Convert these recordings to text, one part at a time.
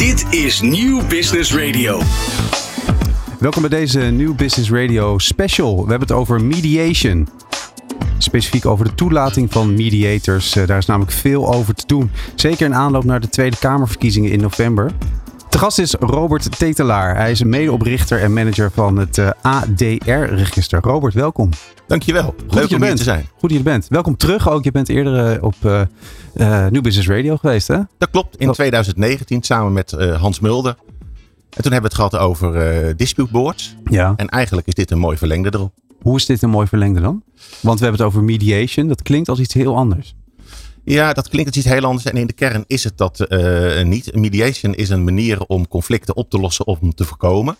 Dit is Nieuw Business Radio. Welkom bij deze Nieuw Business Radio special. We hebben het over mediation. Specifiek over de toelating van mediators. Eh, Daar is namelijk veel over te doen. Zeker in aanloop naar de Tweede Kamerverkiezingen in november. De gast is Robert Tetelaar. Hij is medeoprichter en manager van het eh, ADR-register. Robert, welkom. Dankjewel. Goed Leuk om er hier te zijn. Goed dat je er bent. Welkom terug ook. Je bent eerder eh, op eh eh, New Business Radio geweest, hè? Dat klopt. In Oh. 2019 samen met Hans Mulder. En toen hebben we het gehad over dispute boards. Ja. En eigenlijk is dit een mooi verlengde erop. Hoe is dit een mooi verlengde dan? Want we hebben het over mediation. Dat klinkt als iets heel anders. Ja, dat klinkt als iets heel anders. En in de kern is het dat niet. Mediation is een manier om conflicten op te lossen of om te voorkomen.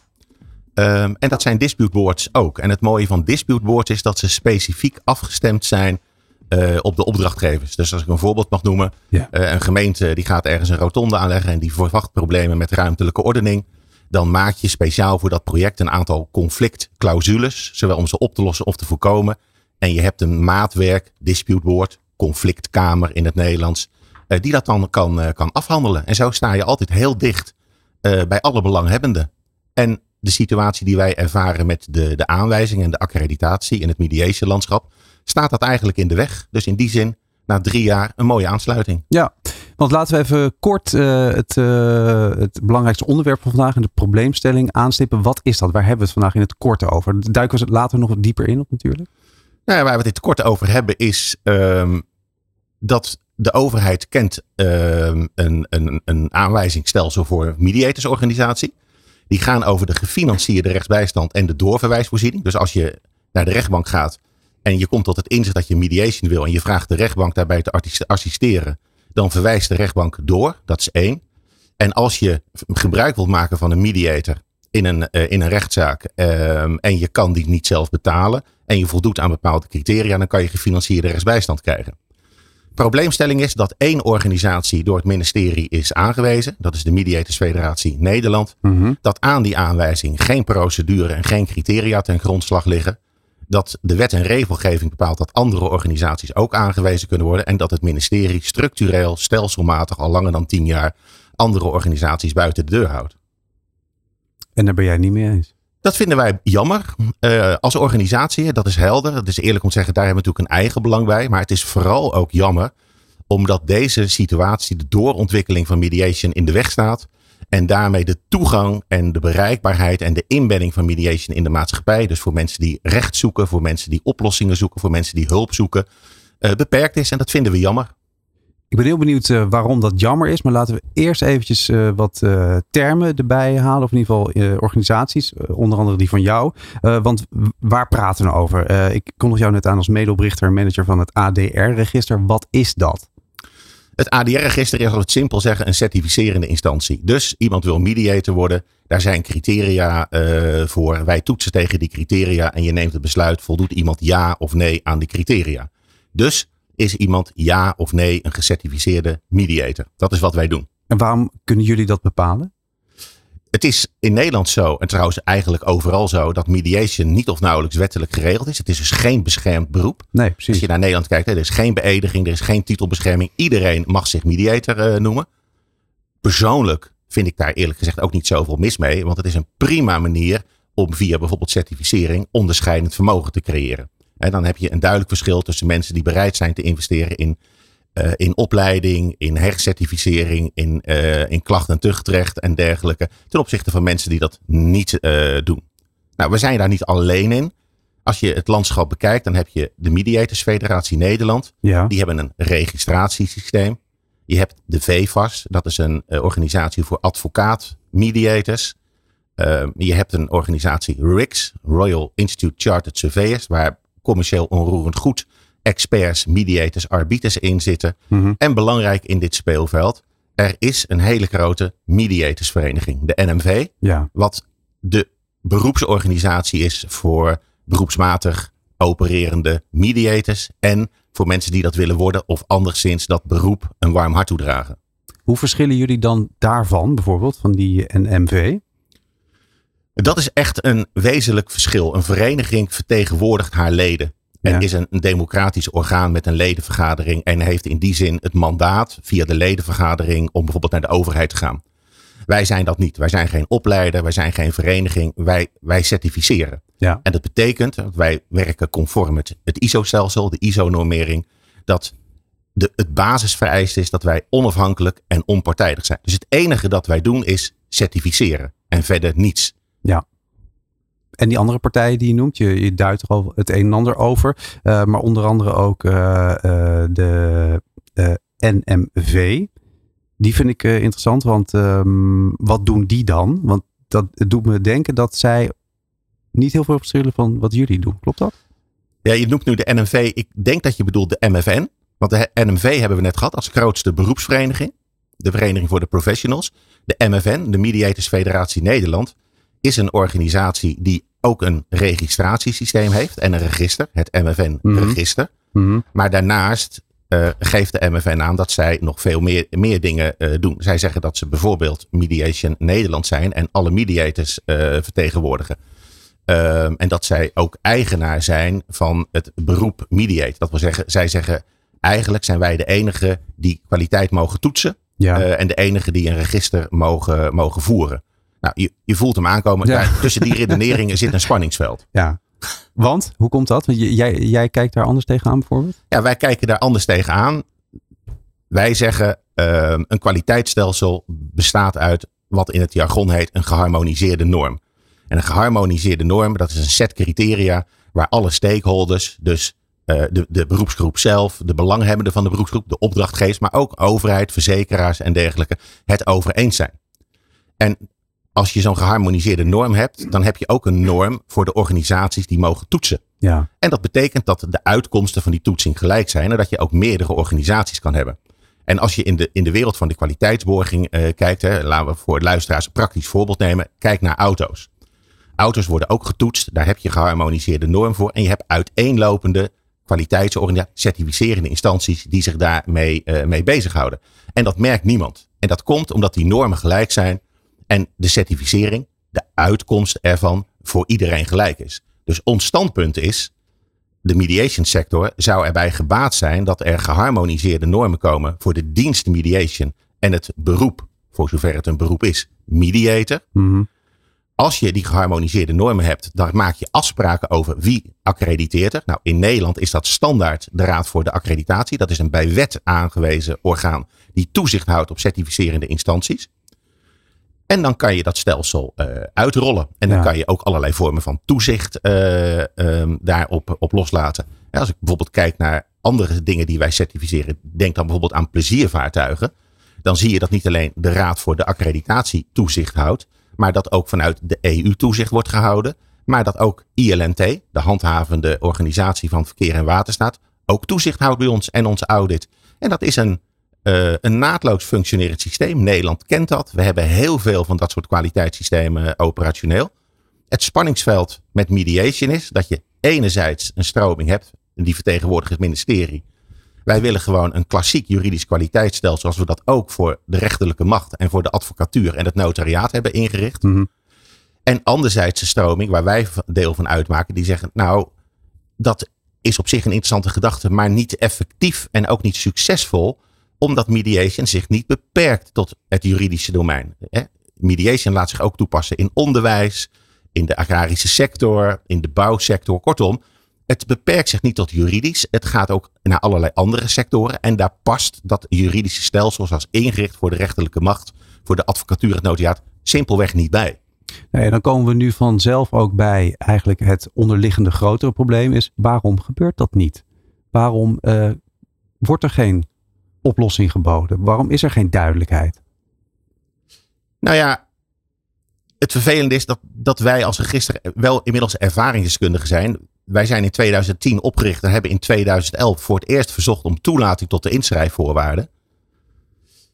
Ehm, en dat zijn dispute boards ook. En het mooie van dispute boards is dat ze specifiek afgestemd zijn eh, op de opdrachtgevers. Dus als ik een voorbeeld mag noemen. Ja. eh, een gemeente die gaat ergens een rotonde aanleggen en die verwacht problemen met ruimtelijke ordening. Dan maak je speciaal voor dat project een aantal conflictclausules. Zowel om ze op te lossen of te voorkomen. En je hebt een maatwerk, dispute board, conflictkamer in het Nederlands. eh, die dat dan kan, kan afhandelen. En zo sta je altijd heel dicht bij alle belanghebbenden. En de situatie die wij ervaren met de, de aanwijzing en de accreditatie in het mediation landschap, staat dat eigenlijk in de weg. Dus in die zin, na drie jaar, een mooie aansluiting. Ja, want laten we even kort eh, het, eh, het belangrijkste onderwerp van vandaag en de probleemstelling aanstippen. Wat is dat? Waar hebben we het vandaag in het kort over? Daar duiken we later nog wat dieper in op natuurlijk. Nou, ja, waar we het kort over hebben is ehm, dat de overheid kent ehm, een, een, een aanwijzingsstelsel voor mediatorsorganisatie. Die gaan over de gefinancierde rechtsbijstand en de doorverwijsvoorziening. Dus als je naar de rechtbank gaat en je komt tot het inzicht dat je mediation wil en je vraagt de rechtbank daarbij te assisteren, dan verwijst de rechtbank door. Dat is één. En als je gebruik wilt maken van een mediator in een, eh, in een rechtszaak ehm, en je kan die niet zelf betalen en je voldoet aan bepaalde criteria, dan kan je gefinancierde rechtsbijstand krijgen. Probleemstelling is dat één organisatie door het ministerie is aangewezen. Dat is de Mediators Federatie Nederland. Dat aan die aanwijzing geen procedure en geen criteria ten grondslag liggen. Dat de wet en regelgeving bepaalt dat andere organisaties ook aangewezen kunnen worden. En dat het ministerie structureel, stelselmatig, al langer dan tien jaar andere organisaties buiten de deur houdt. En daar ben jij niet mee eens. Dat vinden wij jammer. Eh, als organisatie, dat is helder. Dat is eerlijk om te zeggen, daar hebben we natuurlijk een eigen belang bij. Maar het is vooral ook jammer omdat deze situatie, de doorontwikkeling van mediation in de weg staat. En daarmee de toegang en de bereikbaarheid en de inbedding van mediation in de maatschappij. Dus voor mensen die recht zoeken, voor mensen die oplossingen zoeken, voor mensen die hulp zoeken. eh, beperkt is. En dat vinden we jammer. Ik ben heel benieuwd eh, waarom dat jammer is. Maar laten we eerst eventjes eh, wat eh, termen erbij halen. Of in ieder geval organisaties. onder andere die van jou. Want waar praten we nou over? Ik kondig jou net aan als medeoprichter en manager van het ADR-register. Wat is dat? Het ADR-register is, als het simpel zeggen, een certificerende instantie. Dus iemand wil mediator worden. Daar zijn criteria voor. Wij toetsen tegen die criteria en je neemt het besluit. Voldoet iemand ja of nee aan die criteria? Dus is iemand ja of nee een gecertificeerde mediator? Dat is wat wij doen. En waarom kunnen jullie dat bepalen? Het is in Nederland zo, en trouwens eigenlijk overal zo, dat mediation niet of nauwelijks wettelijk geregeld is. Het is dus geen beschermd beroep. Nee, Als precies. je naar Nederland kijkt, er is geen beëdiging, er is geen titelbescherming. Iedereen mag zich mediator eh, noemen. Persoonlijk vind ik daar eerlijk gezegd ook niet zoveel mis mee. Want het is een prima manier om via bijvoorbeeld certificering onderscheidend vermogen te creëren. En dan heb je een duidelijk verschil tussen mensen die bereid zijn te investeren in, eh, in opleiding, in hercertificering, in, eh, in klacht- en tuchtrecht en dergelijke. Ten opzichte van mensen die dat niet eh, doen. Nou, we zijn daar niet alleen in. Als je het landschap bekijkt, dan heb je de Mediators Federatie Nederland. Ja. Die hebben een registratiesysteem. Je hebt de VFAS, dat is een organisatie voor advocaat mediators. Eh, je hebt een organisatie RICS, Royal Institute Chartered Surveyors, waar commercieel onroerend goed experts, mediators, arbiters in zitten. Mhm. En belangrijk in dit speelveld, er is een hele grote mediatorsvereniging, de NMV, Ja. wat de beroepsorganisatie is voor beroepsmatig opererende mediators en voor mensen die dat willen worden of anderszins dat beroep een warm hart toedragen. Hoe verschillen jullie dan daarvan, bijvoorbeeld, van die NMV? Dat is echt een wezenlijk verschil. Een vereniging vertegenwoordigt haar leden. En Ja. is een, een democratisch orgaan met een ledenvergadering. En heeft in die zin het mandaat via de ledenvergadering om bijvoorbeeld naar de overheid te gaan. Wij zijn dat niet. Wij zijn geen opleider, wij zijn geen vereniging. Wij, wij certificeren. Ja. En dat betekent, dat wij werken conform het, het ISO-stelsel, de ISO-normering, dat de, het basisvereist is dat wij onafhankelijk en onpartijdig zijn. Dus het enige dat wij doen is certificeren en verder niets. En die andere partijen die je noemt, je, je duidt er al het een en ander over. eh, maar onder andere ook eh, eh, de NMV. Die vind ik interessant, want ehm, wat doen die dan? Want dat doet me denken dat zij niet heel veel verschillen van wat jullie doen. Klopt dat? Ja, je noemt nu de NMV. Ik denk dat je bedoelt de MFN. Want de NMV hebben we net gehad als grootste beroepsvereniging. De Vereniging voor de Professionals. De MFN, de Mediators Federatie Nederland, is een organisatie die ook een registratiesysteem heeft en een register, het MFN-register. Mhm. Maar daarnaast eh, geeft de MFN aan dat zij nog veel meer, meer dingen eh, doen. Zij zeggen dat ze bijvoorbeeld Mediation Nederland zijn en alle mediators eh, vertegenwoordigen. Ehm, en dat zij ook eigenaar zijn van het beroep mediate. Dat wil zeggen, zij zeggen eigenlijk zijn wij de enige die kwaliteit mogen toetsen. Ja. en de enige die een register mogen, mogen voeren. Nou, je, je voelt hem aankomen. Ja. Daar- tussen die redeneringen zit een spanningsveld. ja. Want, hoe komt dat? Want jij, jij kijkt daar anders tegenaan bijvoorbeeld? Ja, wij kijken daar anders tegenaan. Wij zeggen ehm, een kwaliteitsstelsel bestaat uit wat in het jargon heet een geharmoniseerde norm. En een geharmoniseerde norm, dat is een set criteria waar alle stakeholders, dus eh, de, de beroepsgroep zelf, de belanghebbenden van de beroepsgroep, de opdrachtgevers, maar ook overheid, verzekeraars en dergelijke, het over eens zijn. En als je zo'n geharmoniseerde norm hebt, dan heb je ook een norm voor de organisaties die mogen toetsen. Ja. En dat betekent dat de uitkomsten van die toetsing gelijk zijn en dat je ook meerdere organisaties kan hebben. En als je in de, in de wereld van de kwaliteitsborging eh, kijkt, hè, laten we voor luisteraars een praktisch voorbeeld nemen. Kijk naar auto's. Auto's worden ook getoetst, daar heb je geharmoniseerde norm voor. En je hebt uiteenlopende kwaliteitsorganisaties, certificerende instanties die zich daarmee eh, mee bezighouden. En dat merkt niemand. En dat komt omdat die normen gelijk zijn en de certificering, de uitkomst ervan, voor iedereen gelijk is. Dus ons standpunt is, de mediation sector zou erbij gebaat zijn dat er geharmoniseerde normen komen voor de dienst mediation en het beroep, voor zover het een beroep is, mediator. Mhm. Als je die geharmoniseerde normen hebt, dan maak je afspraken over wie accrediteert er. Nou, in Nederland is dat standaard de Raad voor de Accreditatie. Dat is een bij wet aangewezen orgaan die toezicht houdt op certificerende instanties. En dan kan je dat stelsel eh, uitrollen. En dan Ja. kan je ook allerlei vormen van toezicht eh, ehm, daarop op loslaten. Ja, als ik bijvoorbeeld kijk naar andere dingen die wij certificeren, denk dan bijvoorbeeld aan pleziervaartuigen. Dan zie je dat niet alleen de Raad voor de Accreditatie toezicht houdt, maar dat ook vanuit de EU toezicht wordt gehouden. Maar dat ook ILNT, de handhavende organisatie van verkeer en waterstaat, ook toezicht houdt bij ons en ons audit. En dat is een, eh, een naadloos functionerend systeem. Nederland kent dat. We hebben heel veel van dat soort kwaliteitssystemen eh, operationeel. Het spanningsveld met mediation is dat je enerzijds een stroming hebt, en die vertegenwoordigt het ministerie. Wij willen gewoon een klassiek juridisch kwaliteitsstelsel, zoals we dat ook voor de rechterlijke macht en voor de advocatuur en het notariaat hebben ingericht. Mhm. En anderzijds de stroming waar wij deel van uitmaken, die zeggen, nou, dat is op zich een interessante gedachte, maar niet effectief en ook niet succesvol, omdat mediation zich niet beperkt tot het juridische domein. Mediation laat zich ook toepassen in onderwijs, in de agrarische sector, in de bouwsector. Kortom, het beperkt zich niet tot juridisch. Het gaat ook naar allerlei andere sectoren. En daar past dat juridische stelsel, zoals ingericht voor de rechterlijke macht, voor de advocatuur het notariaat, simpelweg niet bij. Nee, dan komen we nu vanzelf ook bij eigenlijk het onderliggende grotere probleem is waarom gebeurt dat niet? Waarom eh, wordt er geen oplossing geboden? Waarom is er geen duidelijkheid? Nou ja, het vervelende is dat, dat wij als register wel inmiddels ervaringsdeskundigen zijn. Wij zijn in 2010 opgericht en hebben in 2011 voor het eerst verzocht om toelating tot de inschrijfvoorwaarden.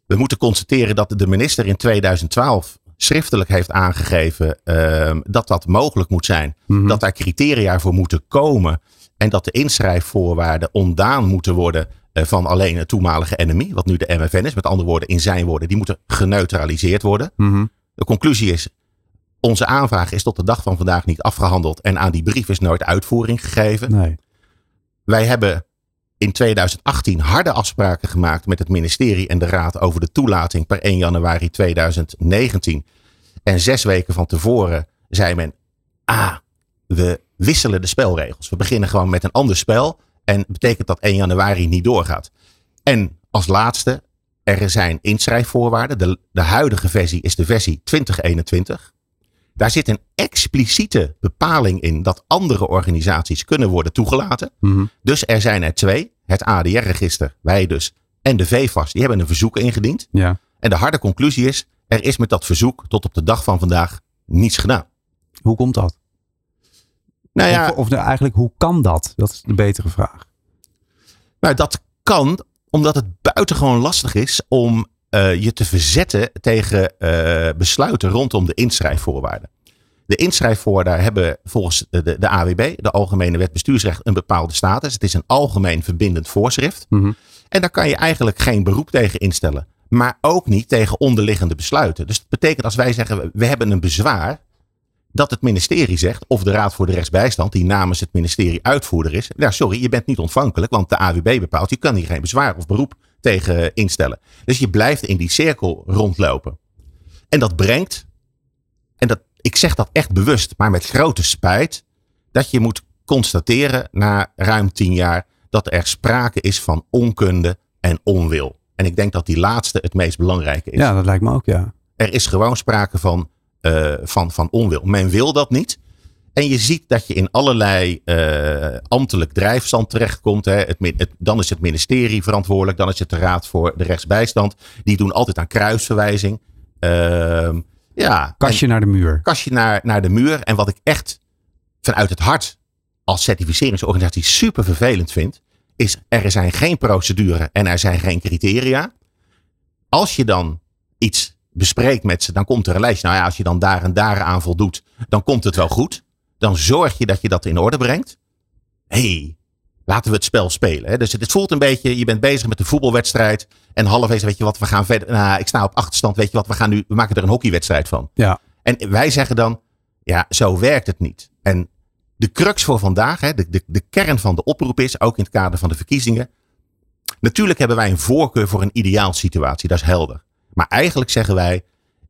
We moeten constateren dat de minister in 2012 schriftelijk heeft aangegeven ehm, dat dat mogelijk moet zijn. Mhm. Dat daar criteria voor moeten komen. En dat de inschrijfvoorwaarden ontdaan moeten worden van alleen het toenmalige NMI, wat nu de MFN is. Met andere woorden, in zijn woorden, die moeten geneutraliseerd worden. Mhm. De conclusie is, onze aanvraag is tot de dag van vandaag niet afgehandeld en aan die brief is nooit uitvoering gegeven. Nee. Wij hebben in 2018 harde afspraken gemaakt met het ministerie en de raad over de toelating per 1 januari 2019. En zes weken van tevoren zei men, ah, we wisselen de spelregels. We beginnen gewoon met een ander spel. En betekent dat 1 januari niet doorgaat. En als laatste, er zijn inschrijfvoorwaarden. De, de huidige versie is de versie 2021. Daar zit een expliciete bepaling in dat andere organisaties kunnen worden toegelaten. Mhm. Dus er zijn er twee. Het ADR-register, wij dus, en de VFAS. Die hebben een verzoek ingediend. Ja. En de harde conclusie is, er is met dat verzoek tot op de dag van vandaag niets gedaan. Hoe komt dat? Nou ja, Of, of nou, eigenlijk, hoe kan dat? Dat is de betere vraag. Nou, dat kan omdat het buitengewoon lastig is om eh, je te verzetten tegen eh, besluiten rondom de inschrijfvoorwaarden. De inschrijfvoorwaarden hebben volgens de, de, de AWB, de Algemene Wet Bestuursrecht, een bepaalde status. Het is een algemeen verbindend voorschrift. Mhm. En daar kan je eigenlijk geen beroep tegen instellen. Maar ook niet tegen onderliggende besluiten. Dus dat betekent als wij zeggen, we hebben een bezwaar. Dat het ministerie zegt, of de Raad voor de Rechtsbijstand, die namens het ministerie uitvoerder is. Ja, sorry, je bent niet ontvankelijk, want de AWB bepaalt, je kan hier geen bezwaar of beroep tegen instellen. Dus je blijft in die cirkel rondlopen. En dat brengt, en dat, ik zeg dat echt bewust, maar met grote spijt, dat je moet constateren na ruim tien jaar dat er sprake is van onkunde en onwil. En ik denk dat die laatste het meest belangrijke is. Ja, dat lijkt me ook, ja. Er is gewoon sprake van, eh, van, van onwil. Men wil dat niet. En je ziet dat je in allerlei eh, ambtelijk drijfstand terechtkomt. Hè. Het, dan is het ministerie verantwoordelijk. Dan is het de Raad voor de Rechtsbijstand. Die doen altijd aan kruisverwijzing. Ehm, ja, Kastje naar de muur. kastje naar, naar de muur. En wat ik echt vanuit het hart als certificeringsorganisatie super vervelend vind, is er zijn geen procedure en er zijn geen criteria. Als je dan iets bespreekt met ze, dan komt er een lijstje. Nou ja, als je dan daar en daar aan voldoet, dan komt het wel goed. Dan zorg je dat je dat in orde brengt. hey, laten we het spel spelen. Hè? Dus het, het voelt een beetje, je bent bezig met een voetbalwedstrijd. En halverwege, weet je wat, we gaan verder. Nou, ik sta op achterstand, weet je wat, we gaan nu, we maken er een hockeywedstrijd van. Ja. En wij zeggen dan, ja, zo werkt het niet. En de crux voor vandaag, hè, de, de, de kern van de oproep is, ook in het kader van de verkiezingen. Natuurlijk hebben wij een voorkeur voor een ideaalsituatie, dat is helder. Maar eigenlijk zeggen wij,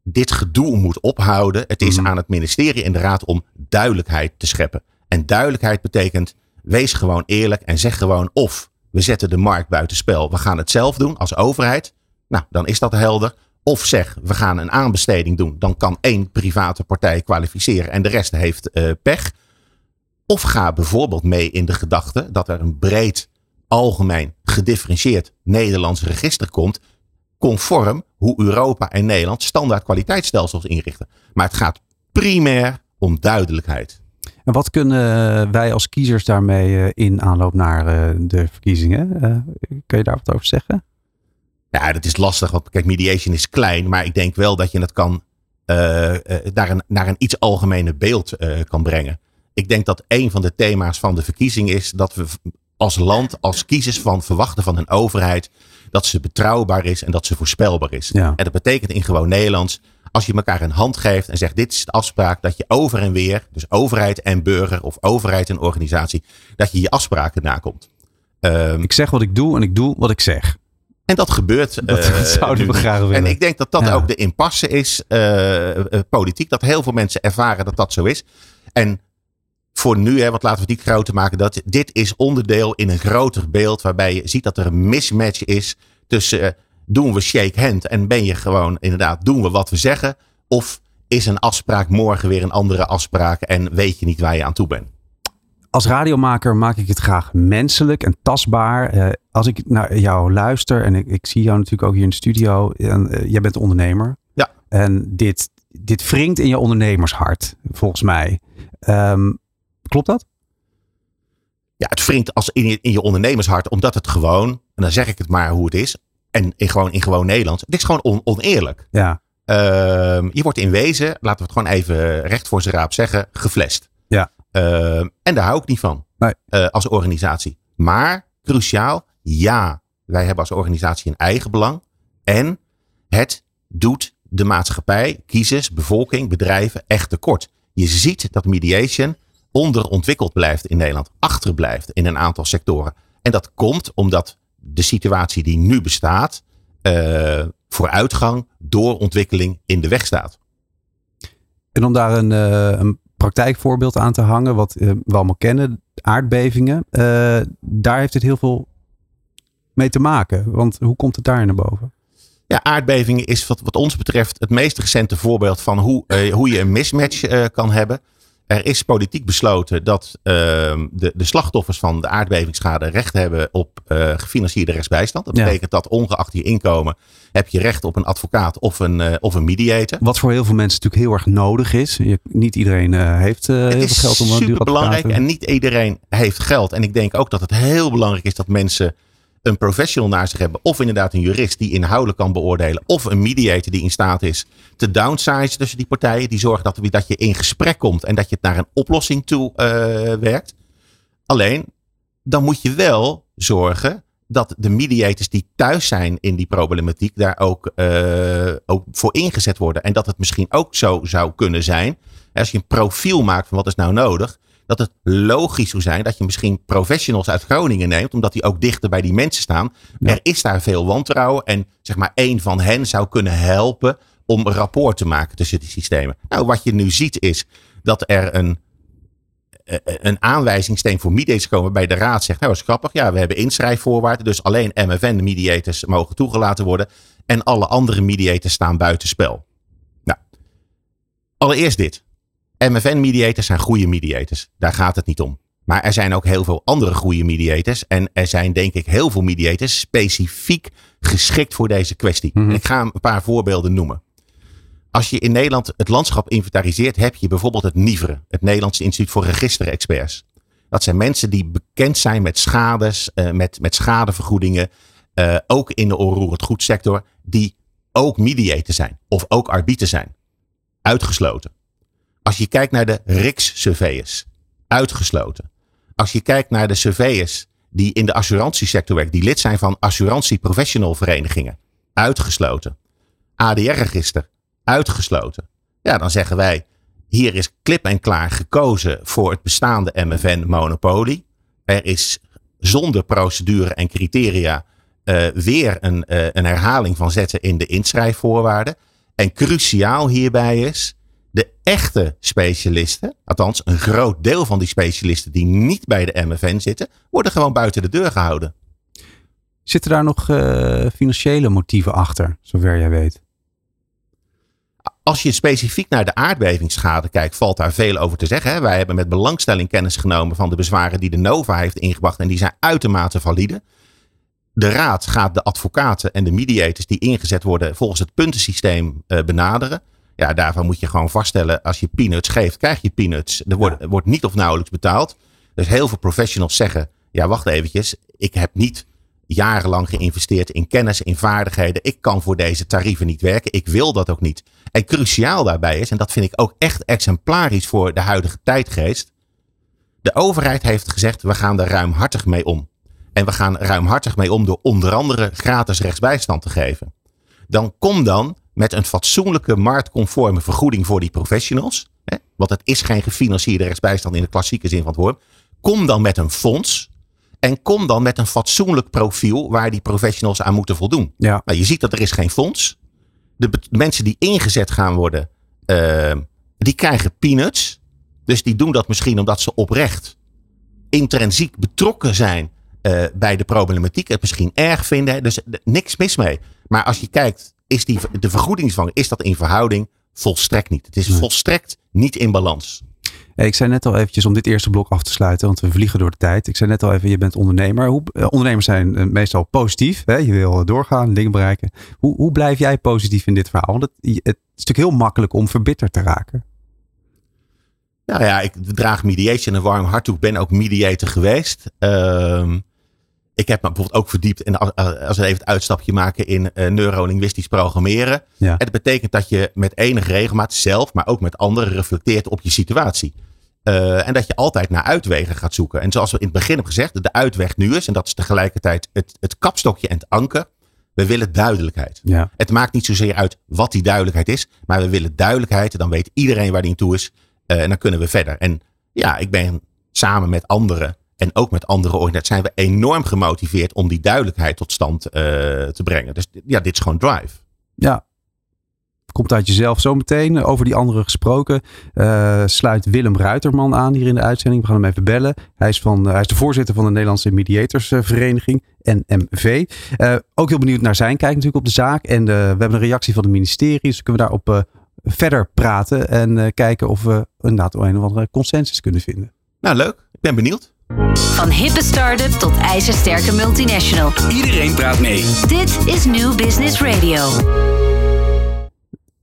dit gedoe moet ophouden. Het is Mhm. aan het ministerie en de raad om duidelijkheid te scheppen. En duidelijkheid betekent, wees gewoon eerlijk en zeg gewoon of we zetten de markt buitenspel. We gaan het zelf doen als overheid. Nou, dan is dat helder. Of zeg, we gaan een aanbesteding doen. Dan kan één private partij kwalificeren en de rest heeft eh, pech. Of ga bijvoorbeeld mee in de gedachte dat er een breed, algemeen, gedifferentieerd Nederlands register komt. Conform hoe Europa en Nederland standaard kwaliteitsstelsels inrichten. Maar het gaat primair om duidelijkheid. En wat kunnen wij als kiezers daarmee eh, in aanloop naar eh, de verkiezingen? Eh, kun je daar wat over zeggen? Ja, dat is lastig, want kijk, mediation is klein, maar ik denk wel dat je het kan naar, een, naar een iets algemener beeld kan brengen. Ik denk dat een van de thema's van de verkiezing is dat we als land, als kiezers van verwachten van een overheid, dat ze betrouwbaar is en dat ze voorspelbaar is. Ja. En dat betekent in gewoon Nederlands, als je elkaar een hand geeft en zegt dit is de afspraak, dat je over en weer, dus overheid en burger of overheid en organisatie, dat je je afspraken nakomt. Ehm, Ik zeg wat ik doe en ik doe wat ik zeg. en dat gebeurt. Dat eh, zouden we graag willen. En ik denk dat dat Ja. ook de impasse is, eh, eh, politiek. Dat heel veel mensen ervaren dat dat zo is. En voor nu, hè, want laten we het niet groter maken, dat dit is onderdeel in een groter beeld waarbij je ziet dat er een mismatch is tussen eh, doen we shake hand en ben je gewoon inderdaad doen we wat we zeggen of is een afspraak morgen weer een andere afspraak en weet je niet waar je aan toe bent. Als radiomaker maak ik het graag menselijk en tastbaar. Eh, als ik naar jou luister en ik, ik zie jou natuurlijk ook hier in de studio. En, eh, jij bent ondernemer. Ja. En dit, dit wringt in je ondernemershart, volgens mij. Ehm, klopt dat? Ja, het wringt als in je, in je ondernemershart, omdat het gewoon, en dan zeg ik het maar hoe het is, en in gewoon, in gewoon Nederlands, het is gewoon on- oneerlijk. Ja. Ehm, je wordt in wezen, laten we het gewoon even recht voor zijn raap zeggen, geflasht. Ja. Ehm, en daar hou ik niet van Nee. eh, als organisatie. Maar cruciaal, ja, wij hebben als organisatie een eigen belang. En het doet de maatschappij, kiezers, bevolking, bedrijven echt tekort. Je ziet dat mediation onderontwikkeld blijft in Nederland, achterblijft in een aantal sectoren. En dat komt omdat de situatie die nu bestaat, uh, vooruitgang, doorontwikkeling in de weg staat. En om daar een, uh, een praktijkvoorbeeld aan te hangen, wat uh, we allemaal kennen, aardbevingen, daar heeft het heel veel mee te maken. Want hoe komt het daar naar boven? Ja, aardbevingen is wat, wat ons betreft het meest recente voorbeeld van hoe, hoe je een mismatch kan hebben. Er is politiek besloten dat uh, de, de slachtoffers van de aardbevingsschade recht hebben op uh, gefinancierde rechtsbijstand. Dat betekent dat ongeacht je inkomen heb je recht op een advocaat of een, uh, of een mediator. Wat voor heel veel mensen natuurlijk heel erg nodig is. Je, niet iedereen heeft heel veel geld om een Het is super belangrijk en niet iedereen heeft geld. En ik denk ook dat het heel belangrijk is dat mensen een professional naar zich hebben. Of inderdaad een jurist die inhoudelijk kan beoordelen. Of een mediator die in staat is te downsize tussen die partijen. Die zorgen dat, dat je in gesprek komt en dat je het naar een oplossing toe uh, werkt. Alleen, dan moet je wel zorgen dat de mediators die thuis zijn in die problematiek daar ook, uh, ook voor ingezet worden. En dat het misschien ook zo zou kunnen zijn. Als je een profiel maakt van wat is nou nodig dat het logisch zou zijn dat je misschien professionals uit Groningen neemt, omdat die ook dichter bij die mensen staan. Er is daar veel wantrouwen en zeg maar één van hen zou kunnen helpen om een rapport te maken tussen die systemen. Nou, wat je nu ziet is dat er een, eh, eh, een aanwijzingssteen voor mediators komen bij de raad zegt, nou is grappig, ja, we hebben inschrijfvoorwaarden, dus alleen MFN mediators mogen toegelaten worden en alle andere mediators staan buitenspel. Nou, allereerst dit. MFN-mediators zijn goede mediators. Daar gaat het niet om. Maar er zijn ook heel veel andere goede mediators. En er zijn denk ik heel veel mediators specifiek geschikt voor deze kwestie. Mhm. Ik ga een paar voorbeelden noemen. Als je in Nederland het landschap inventariseert, heb je bijvoorbeeld het NIVRE, het Nederlandse Instituut voor Registerexperts. Dat zijn mensen die bekend zijn met schades, uh, met, met schadevergoedingen, uh, ook in de onroerend goedsector, die ook mediator zijn of ook arbiter zijn. Uitgesloten. Als je kijkt naar de RIX-surveyors, uitgesloten. Als je kijkt naar de surveyors die in de assurantiesector werken, die lid zijn van assurantie-professional verenigingen, uitgesloten. ADR-register, uitgesloten. Ja, dan zeggen wij, hier is klip en klaar gekozen voor het bestaande MFN-monopolie. Er is zonder procedure en criteria uh, weer een, uh, een herhaling van zetten in de inschrijfvoorwaarden. En cruciaal hierbij is, de echte specialisten, althans een groot deel van die specialisten die niet bij de MFN zitten, worden gewoon buiten de deur gehouden. Zitten daar nog uh, financiële motieven achter, zover jij weet? Als je specifiek naar de aardbevingsschade kijkt, valt daar veel over te zeggen. Hè? Wij hebben met belangstelling kennis genomen van de bezwaren die de NOVA heeft ingebracht en die zijn uitermate valide. De raad gaat de advocaten en de mediators die ingezet worden volgens het puntensysteem uh, benaderen. Ja, daarvan moet je gewoon vaststellen, als je peanuts geeft, krijg je peanuts. Er wordt, wordt niet of nauwelijks betaald. Dus heel veel professionals zeggen, ja wacht eventjes, ik heb niet jarenlang geïnvesteerd in kennis, in vaardigheden. Ik kan voor deze tarieven niet werken. Ik wil dat ook niet. En cruciaal daarbij is, en dat vind ik ook echt exemplarisch voor de huidige tijdgeest. De overheid heeft gezegd, we gaan er ruimhartig mee om. En we gaan ruimhartig mee om door onder andere gratis rechtsbijstand te geven. Dan kom dan met een fatsoenlijke marktconforme vergoeding voor die professionals. Hè, want het is geen gefinancierde rechtsbijstand in de klassieke zin van het woord. Kom dan met een fonds. En kom dan met een fatsoenlijk profiel waar die professionals aan moeten voldoen. Ja. Nou, je ziet dat er is geen fonds. De, mensen die ingezet gaan worden, uh, die krijgen peanuts. Dus die doen dat misschien omdat ze oprecht intrinsiek betrokken zijn uh, bij de problematiek. Het misschien erg vinden. Dus niks mis mee. Maar als je kijkt is die, de vergoedingsvang, is dat in verhouding? Volstrekt niet. Het is volstrekt niet in balans. ik zei net al eventjes om dit eerste blok af te sluiten, want we vliegen door de tijd. Ik zei net al even, je bent ondernemer. Hoe, eh, ondernemers zijn eh, meestal positief. Hè? Je wil doorgaan, dingen bereiken. Hoe, hoe blijf jij positief in dit verhaal? Want het, het is natuurlijk heel makkelijk om verbitterd te raken. Nou ja, ik draag mediation een warm hart toe. Ik ben ook mediator geweest. Uh, ik heb me bijvoorbeeld ook verdiept in, als we even het uitstapje maken in uh, neurolinguistisch programmeren. Ja. En dat betekent dat je met enige regelmaat zelf, maar ook met anderen reflecteert op je situatie. Uh, en dat je altijd naar uitwegen gaat zoeken. En zoals we in het begin hebben gezegd, de uitweg nu is, en dat is tegelijkertijd het, het kapstokje en het anker. We willen duidelijkheid. Ja. Het maakt niet zozeer uit wat die duidelijkheid is, maar we willen duidelijkheid. Dan weet iedereen waar die in toe is. Uh, en dan kunnen we verder. En ja, ik ben samen met anderen en ook met andere organisaties zijn we enorm gemotiveerd om die duidelijkheid tot stand uh, te brengen. Dus ja, dit is gewoon drive. Ja, komt uit jezelf zometeen. Over die andere gesproken uh, sluit Willem Ruiterman aan hier in de uitzending. We gaan hem even bellen. Hij is, van, uh, hij is de voorzitter van de Nederlandse Mediatorsvereniging, NMV. Ook heel benieuwd naar zijn kijk natuurlijk op de zaak. En we hebben een reactie van het ministerie, dus kunnen we daarop verder praten. En kijken of we inderdaad een of andere consensus kunnen vinden. Nou, leuk. Ik ben benieuwd. Van hippe start-up tot ijzersterke multinational. Iedereen praat mee. Dit is New Business Radio.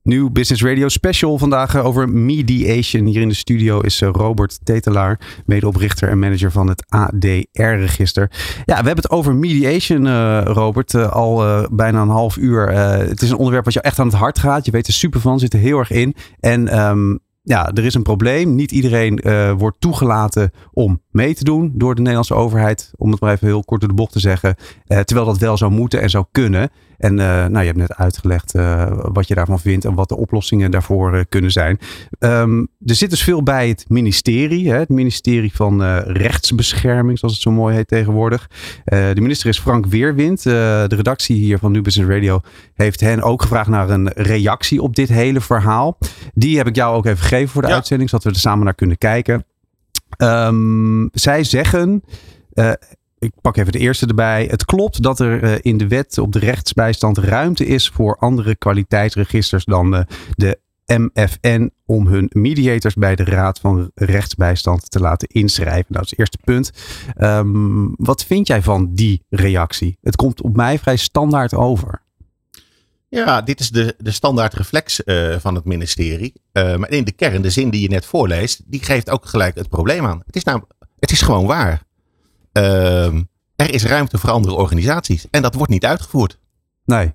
Nieuw Business Radio special vandaag eh, over mediation. Hier in de studio is eh, Robert Tetelaar, medeoprichter en manager van het ADR-register. Ja, we hebben het over mediation, uh, Robert, uh, al bijna een half uur. het is een onderwerp wat jou echt aan het hart gaat. Je weet er super van, zit er heel erg in. En um, ja, er is een probleem. Niet iedereen uh, wordt toegelaten om mee te doen door de Nederlandse overheid. Om het maar even heel kort door de bocht te zeggen. Uh, terwijl dat wel zou moeten en zou kunnen. En uh, nou, je hebt net uitgelegd wat je daarvan vindt en wat de oplossingen daarvoor kunnen zijn. Um, er zit dus veel bij het ministerie. Hè, het ministerie van Rechtsbescherming, zoals het zo mooi heet tegenwoordig. de minister is Frank Weerwind. de redactie hier van New Business Radio heeft hen ook gevraagd naar een reactie op dit hele verhaal. Die heb ik jou ook even gegeven voor de ja. uitzending, zodat we er samen naar kunnen kijken. Um, zij zeggen, uh, ik pak even de eerste erbij. Het klopt dat er uh, in de wet op de rechtsbijstand ruimte is voor andere kwaliteitsregisters dan uh, de MFN om hun mediators bij de Raad van Rechtsbijstand te laten inschrijven. Nou, dat is het eerste punt. Um, wat vind jij van die reactie? Het komt op mij vrij standaard over. Ja, dit is de, de standaard reflex uh, van het ministerie. Maar in de kern, de zin die je net voorleest, die geeft ook gelijk het probleem aan. Het is, nou, het is gewoon waar. Uh, er is ruimte voor andere organisaties en dat wordt niet uitgevoerd. Nee.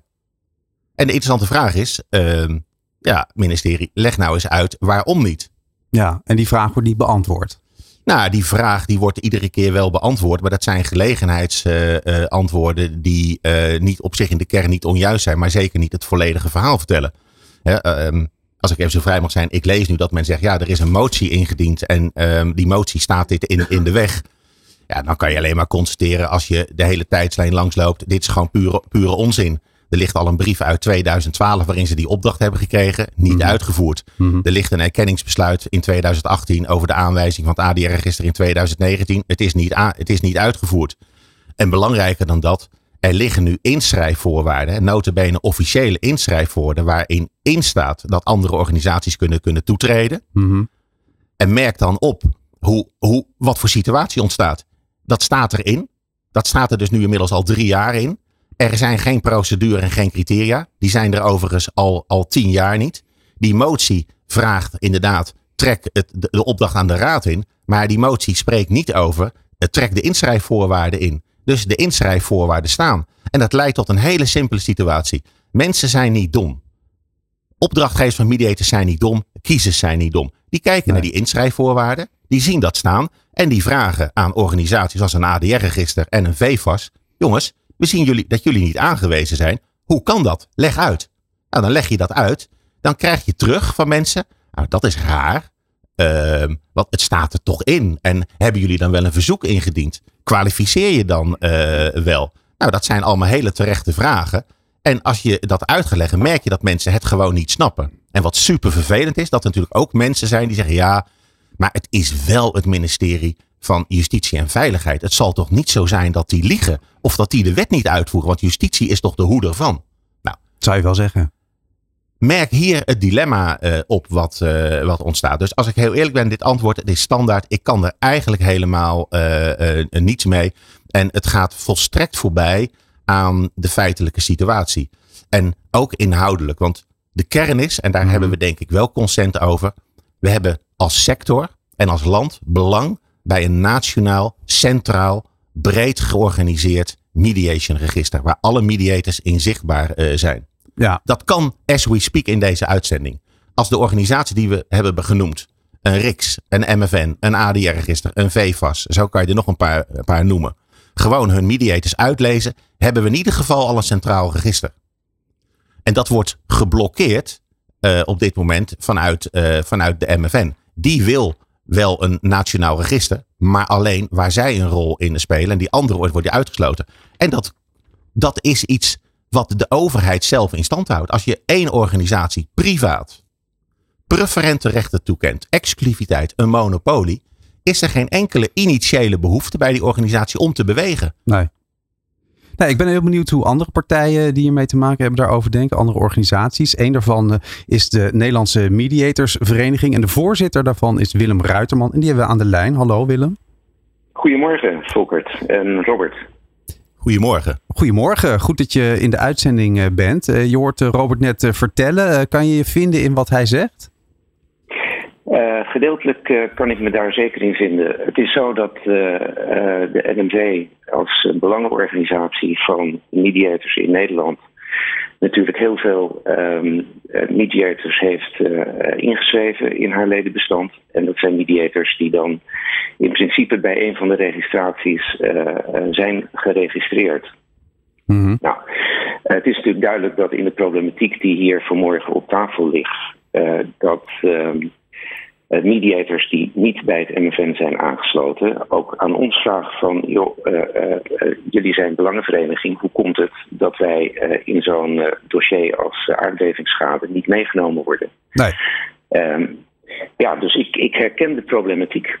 En de interessante vraag is, ehm, ja, ministerie, leg nou eens uit waarom niet. Ja, en die vraag wordt niet beantwoord. Nou, die vraag die wordt iedere keer wel beantwoord. Maar dat zijn gelegenheidsantwoorden uh, uh, die uh, niet op zich in de kern niet onjuist zijn. Maar zeker niet het volledige verhaal vertellen. Hè, um, als ik even zo vrij mag zijn. Ik lees nu dat men zegt, ja, er is een motie ingediend. En um, die motie staat dit in, in de weg. Ja, dan kan je alleen maar constateren als je de hele tijdslijn langsloopt. Dit is gewoon pure, pure onzin. Er ligt al een brief uit 2012 waarin ze die opdracht hebben gekregen, niet mm -hmm. uitgevoerd. Mm -hmm. Er ligt een erkenningsbesluit in 2018 over de aanwijzing van het ADR-register in 2019. Het is, niet het is niet uitgevoerd. En belangrijker dan dat, er liggen nu inschrijfvoorwaarden, notabene officiële inschrijfwoorden, waarin in staat dat andere organisaties kunnen, kunnen toetreden. Mm -hmm. En merk dan op hoe, hoe, wat voor situatie ontstaat. Dat staat erin. Dat staat er dus nu inmiddels al drie jaar in. Er zijn geen procedure en geen criteria. Die zijn er overigens al, al tien jaar niet. Die motie vraagt inderdaad, trek het, de, opdracht aan de raad in. Maar die motie spreekt niet over, het trek de inschrijfvoorwaarden in. Dus de inschrijfvoorwaarden staan. En dat leidt tot een hele simpele situatie. Mensen zijn niet dom. Opdrachtgevers van mediators zijn niet dom. Kiezers zijn niet dom. Die kijken nee. naar die inschrijfvoorwaarden. Die zien dat staan. En die vragen aan organisaties als een ADR-register en een VFAS. Jongens, we zien jullie, dat jullie niet aangewezen zijn. Hoe kan dat? Leg uit. Nou, dan leg je dat uit. Dan krijg je terug van mensen. Nou, dat is raar. Uh, want het staat er toch in. En hebben jullie dan wel een verzoek ingediend? Kwalificeer je dan uh, wel? Nou, dat zijn allemaal hele terechte vragen. En als je dat uitgelegd, merk je dat mensen het gewoon niet snappen. En wat super vervelend is, dat er natuurlijk ook mensen zijn die zeggen: ja, maar het is wel het ministerie van Justitie en Veiligheid. Het zal toch niet zo zijn dat die liegen of dat die de wet niet uitvoeren, want justitie is toch de hoeder van. Nou, zou je wel zeggen. Merk hier het dilemma uh, op wat, uh, wat ontstaat. Dus als ik heel eerlijk ben, dit antwoord het is standaard. Ik kan er eigenlijk helemaal uh, niets mee. En het gaat volstrekt voorbij aan de feitelijke situatie. En ook inhoudelijk. Want de kern is, en daar mm. hebben we denk ik wel consent over. We hebben als sector en als land belang bij een nationaal, centraal, breed georganiseerd mediation register. Waar alle mediators inzichtbaar uh, zijn. Ja. Dat kan as we speak in deze uitzending. Als de organisatie die we hebben genoemd. Een RIX, een MFN, een ADR-register, een VFAS. Zo kan je er nog een paar, een paar noemen. Gewoon hun mediators uitlezen. Hebben we in ieder geval al een centraal register. En dat wordt geblokkeerd uh, op dit moment vanuit, uh, vanuit de MFN. Die wil wel een nationaal register, maar alleen waar zij een rol in spelen en die andere wordt, uitgesloten. En dat, dat is iets wat de overheid zelf in stand houdt. Als je één organisatie privaat preferente rechten toekent, exclusiviteit, een monopolie, is er geen enkele initiële behoefte bij die organisatie om te bewegen. Nee. Nee, ik ben heel benieuwd hoe andere partijen die hiermee te maken hebben daarover denken. Andere organisaties. Eén daarvan eh, is de Nederlandse Mediatorsvereniging. En de voorzitter daarvan is Willem Ruiterman. En die hebben we aan de lijn. Hallo Willem. Goedemorgen Volkert en Robert. Goedemorgen. Goedemorgen. Goed dat je in de uitzending eh, bent. Eh, je hoort Robert net vertellen. Kan je je vinden in wat hij zegt? Uh, gedeeltelijk uh, kan ik me daar zeker in vinden. Het is zo dat uh, de NMV als belangenorganisatie van mediators in Nederland natuurlijk heel veel um, mediators heeft ingeschreven in haar ledenbestand. En dat zijn mediators die dan in principe bij een van de registraties zijn geregistreerd. Mm -hmm. Nou, het is natuurlijk duidelijk dat in de problematiek die hier vanmorgen op tafel ligt, dat. Ehm, mediators die niet bij het MFN zijn aangesloten ook aan ons vragen van, joh, uh, uh, jullie zijn belangenvereniging, hoe komt het dat wij in zo'n dossier als aardbevingsschade niet meegenomen worden? Nee. Um, ja, dus ik, ik herken de problematiek.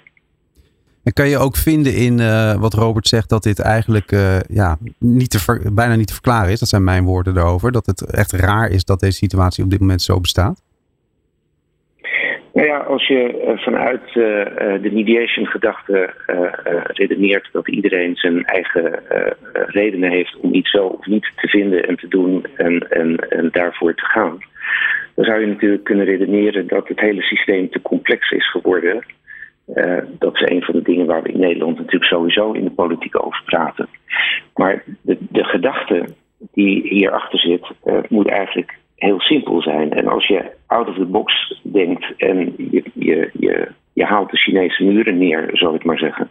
En kan je ook vinden in wat Robert zegt dat dit eigenlijk ja, niet te bijna niet te verklaren is? Dat zijn mijn woorden daarover. Dat het echt raar is dat deze situatie op dit moment zo bestaat? Nou ja, als je uh, vanuit uh, de mediation-gedachte redeneert dat iedereen zijn eigen redenen heeft om iets wel of niet te vinden en te doen en, en, en daarvoor te gaan, dan zou je natuurlijk kunnen redeneren dat het hele systeem te complex is geworden. dat is een van de dingen waar we in Nederland natuurlijk sowieso in de politiek over praten. Maar de, de gedachte die hierachter zit, moet eigenlijk heel simpel zijn. En als je out of the box denkt en je, je, je, haalt de Chinese muren neer, zal ik maar zeggen,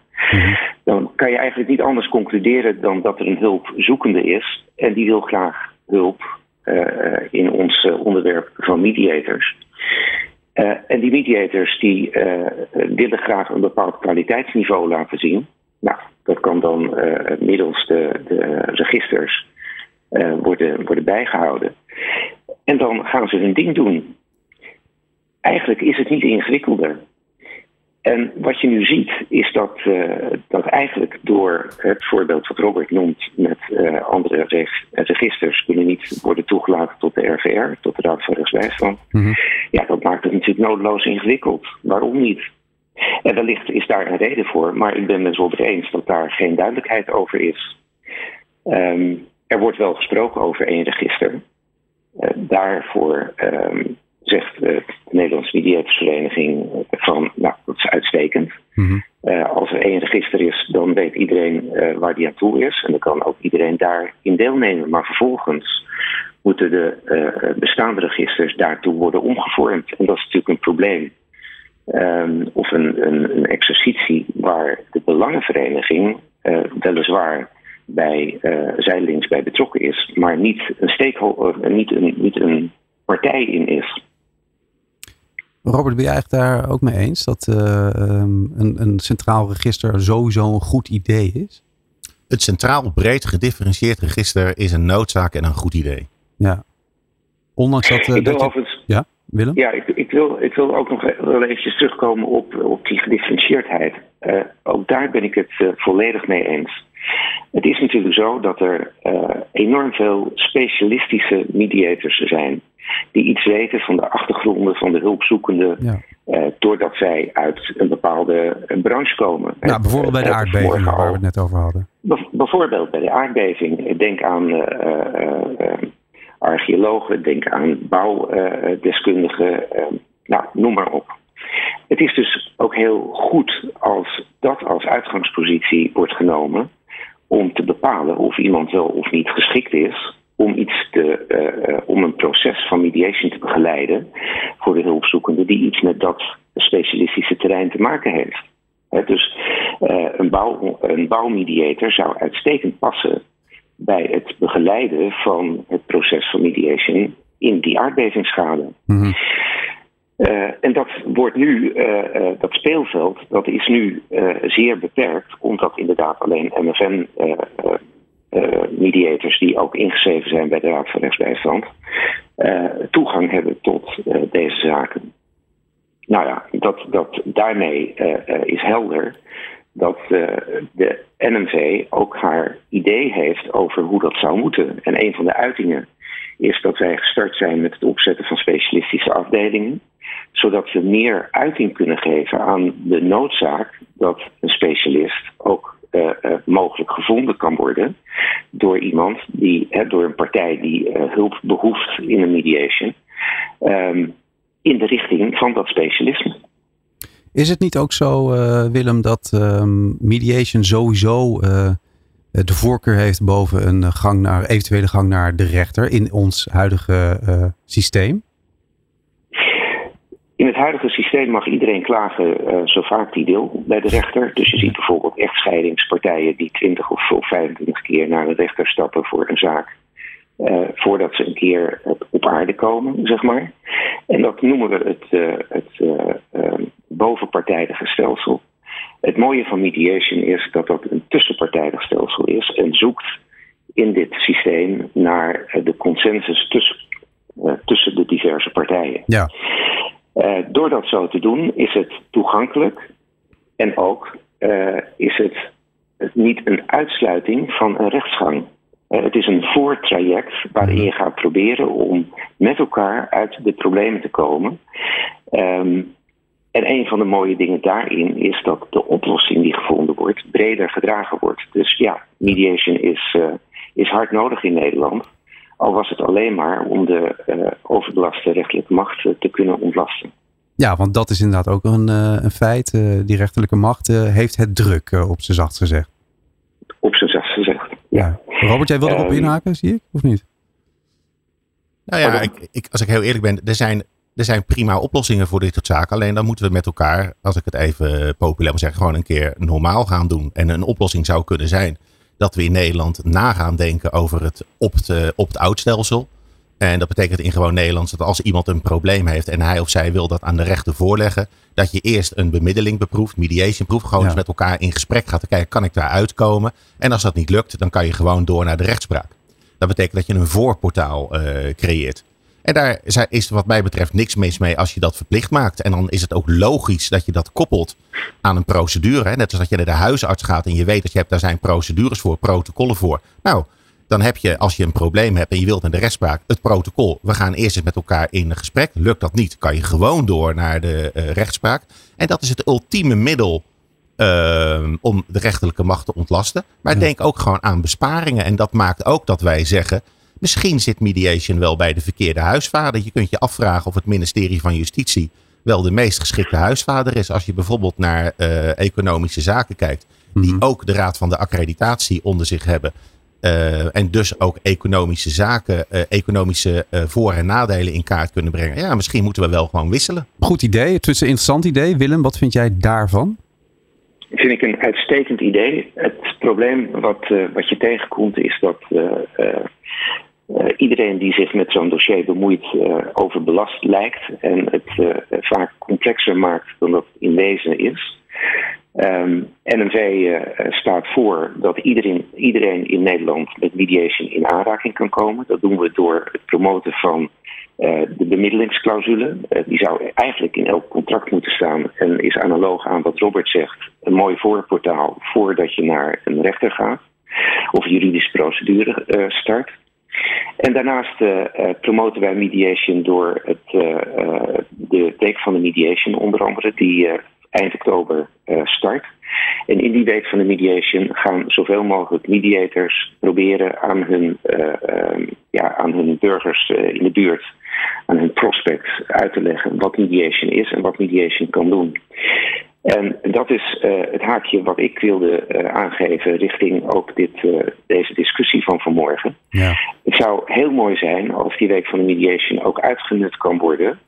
dan kan je eigenlijk niet anders concluderen dan dat er een hulpzoekende is en die wil graag hulp uh, in ons uh, onderwerp van mediators. Uh, en die mediators die willen graag een bepaald kwaliteitsniveau laten zien. Nou, dat kan dan middels de, de registers worden, worden bijgehouden. En dan gaan ze hun ding doen. Eigenlijk is het niet ingewikkelder. En wat je nu ziet, is dat, uh, dat eigenlijk door het voorbeeld wat Robert noemt met uh, andere registers kunnen niet worden toegelaten tot de RVR, tot de Raad van Rechtsbijstand. Mm -hmm. Ja, dat maakt het natuurlijk noodloos ingewikkeld. Waarom niet? En wellicht is daar een reden voor, maar ik ben het wel eens dat daar geen duidelijkheid over is. Um, er wordt wel gesproken over één register. Uh, daarvoor um, zegt uh, de Nederlandse Mediatorsvereniging van, nou, dat is uitstekend. Mm -hmm. uh, als er één register is, dan weet iedereen waar die aan toe is. En dan kan ook iedereen daarin deelnemen. Maar vervolgens moeten de bestaande registers daartoe worden omgevormd. En dat is natuurlijk een probleem. Um, of een, een, een, exercitie waar de belangenvereniging weliswaar bij uh, zijdelings bij betrokken is, maar niet een stakeholder, niet een, niet een partij in is. Robert, ben jij het daar ook mee eens dat uh, een, een centraal register sowieso een goed idee is? Het centraal breed gedifferentieerd register is een noodzaak en een goed idee. Ja. Ondanks dat. Uh, ik wil dat je... Ja, Willem? Ja, ik, ik, wil, ik wil ook nog wel eventjes terugkomen op, op die gedifferentieerdheid. Uh, ook daar ben ik het uh, volledig mee eens. Het is natuurlijk zo dat er uh, enorm veel specialistische mediators zijn. Die iets weten van de achtergronden van de hulpzoekenden. Ja. Uh, doordat zij uit een bepaalde branche komen. Ja, bijvoorbeeld bij de aardbeving waar we het net over hadden. bijvoorbeeld bij de aardbeving. Denk aan uh, archeologen, denk aan bouwdeskundigen. nou, noem maar op. Het is dus ook heel goed als dat als uitgangspositie wordt genomen om te bepalen of iemand wel of niet geschikt is om iets te, uh, om een proces van mediation te begeleiden voor de hulpzoekende die iets met dat specialistische terrein te maken heeft. He, dus uh, een, bouw, een bouwmediator zou uitstekend passen bij het begeleiden van het proces van mediation in die aardbevingsschade. Mm. Uh, en dat wordt nu, uh, uh, dat speelveld, dat is nu zeer beperkt, omdat inderdaad alleen MFN-mediators die ook ingeschreven zijn bij de Raad van Rechtsbijstand, toegang hebben tot deze zaken. Nou ja, dat, dat, daarmee is helder dat de NMV ook haar idee heeft over hoe dat zou moeten. En een van de uitingen is dat wij gestart zijn met het opzetten van specialistische afdelingen zodat we meer uiting kunnen geven aan de noodzaak dat een specialist ook uh, uh, mogelijk gevonden kan worden door iemand die, door een partij die hulp behoeft in een mediation, um, in de richting van dat specialisme. Is het niet ook zo, Willem, dat um, mediation sowieso de voorkeur heeft boven een gang naar, eventuele gang naar de rechter in ons huidige systeem? Het huidige systeem mag iedereen klagen uh, zo vaak die wil bij de rechter. Dus je ziet bijvoorbeeld echtscheidingspartijen die 20 of, 25 keer naar de rechter stappen voor een zaak. Uh, voordat ze een keer op aarde komen, zeg maar. En dat noemen we het, uh, het bovenpartijdige stelsel. Het mooie van mediation is dat dat een tussenpartijdig stelsel is en zoekt in dit systeem naar de consensus tussen, tussen de diverse partijen. Ja. Uh, door dat zo te doen is het toegankelijk en ook uh, is het, niet een uitsluiting van een rechtsgang. Uh, het is een voortraject waarin je gaat proberen om met elkaar uit de problemen te komen. Um, en een van de mooie dingen daarin is dat de oplossing die gevonden wordt breder gedragen wordt. Dus ja, mediation is, is hard nodig in Nederland. Al was het alleen maar om de uh, overbelaste rechtelijke macht te kunnen ontlasten. Ja, want dat is inderdaad ook een, uh, een feit. Uh, die rechterlijke macht heeft het druk, op zijn zacht gezegd. Op zijn zacht gezegd, ja. ja. Robert, jij wil erop um, inhaken, zie ik, of niet? Nou ja, ik, ik, als ik heel eerlijk ben, er zijn, er zijn prima oplossingen voor dit soort zaken. Alleen dan moeten we met elkaar, als ik het even populair moet zeggen, gewoon een keer normaal gaan doen. En een oplossing zou kunnen zijn dat we in Nederland nagaan denken over het opt-out stelsel. En dat betekent in gewoon Nederlands dat als iemand een probleem heeft en hij of zij wil dat aan de rechter voorleggen, dat je eerst een bemiddeling beproeft, mediation proeft, gewoon ja. eens met elkaar in gesprek gaat te kijken, kan ik daar uitkomen? En als dat niet lukt, dan kan je gewoon door naar de rechtspraak. Dat betekent dat je een voorportaal uh, creëert. En daar is wat mij betreft niks mis mee als je dat verplicht maakt. En dan is het ook logisch dat je dat koppelt aan een procedure. Net als dat je naar de huisarts gaat en je weet dat je hebt, daar zijn procedures voor, protocollen voor. Nou, dan heb je, als je een probleem hebt en je wilt naar de rechtspraak, het protocol. We gaan eerst eens met elkaar in gesprek. Lukt dat niet, kan je gewoon door naar de uh, rechtspraak. En dat is het ultieme middel uh, om de rechterlijke macht te ontlasten. Maar denk ook gewoon aan besparingen. En dat maakt ook dat wij zeggen, Misschien zit mediation wel bij de verkeerde huisvader. Je kunt je afvragen of het ministerie van Justitie wel de meest geschikte huisvader is. Als je bijvoorbeeld naar uh, economische zaken kijkt, die mm -hmm. ook de Raad van de Accreditatie onder zich hebben. Uh, en dus ook economische zaken, uh, economische voor- en nadelen in kaart kunnen brengen. Ja, misschien moeten we wel gewoon wisselen. Goed idee, het is een interessant idee. Willem, wat vind jij daarvan? Vind ik een uitstekend idee. Het probleem wat, wat je tegenkomt is dat uh, iedereen die zich met zo'n dossier bemoeit overbelast lijkt en het vaak complexer maakt dan dat in wezen is. Um, NMV staat voor dat iedereen, iedereen in Nederland met mediation in aanraking kan komen. Dat doen we door het promoten van de bemiddelingsclausule. die zou eigenlijk in elk contract moeten staan en is analoog aan wat Robert zegt een mooi voorportaal voordat je naar een rechter gaat of juridische procedure start. En daarnaast promoten wij mediation door het, de week van de mediation onder andere, die eind oktober start. En in die week van de mediation gaan zoveel mogelijk mediators proberen aan hun, ehm, ja, aan hun burgers in de buurt, aan hun prospects uit te leggen wat mediation is en wat mediation kan doen. En dat is uh, het haakje wat ik wilde uh, aangeven richting ook dit, uh, deze discussie van vanmorgen. Ja. Het zou heel mooi zijn als die week van de mediation ook uitgenut kan worden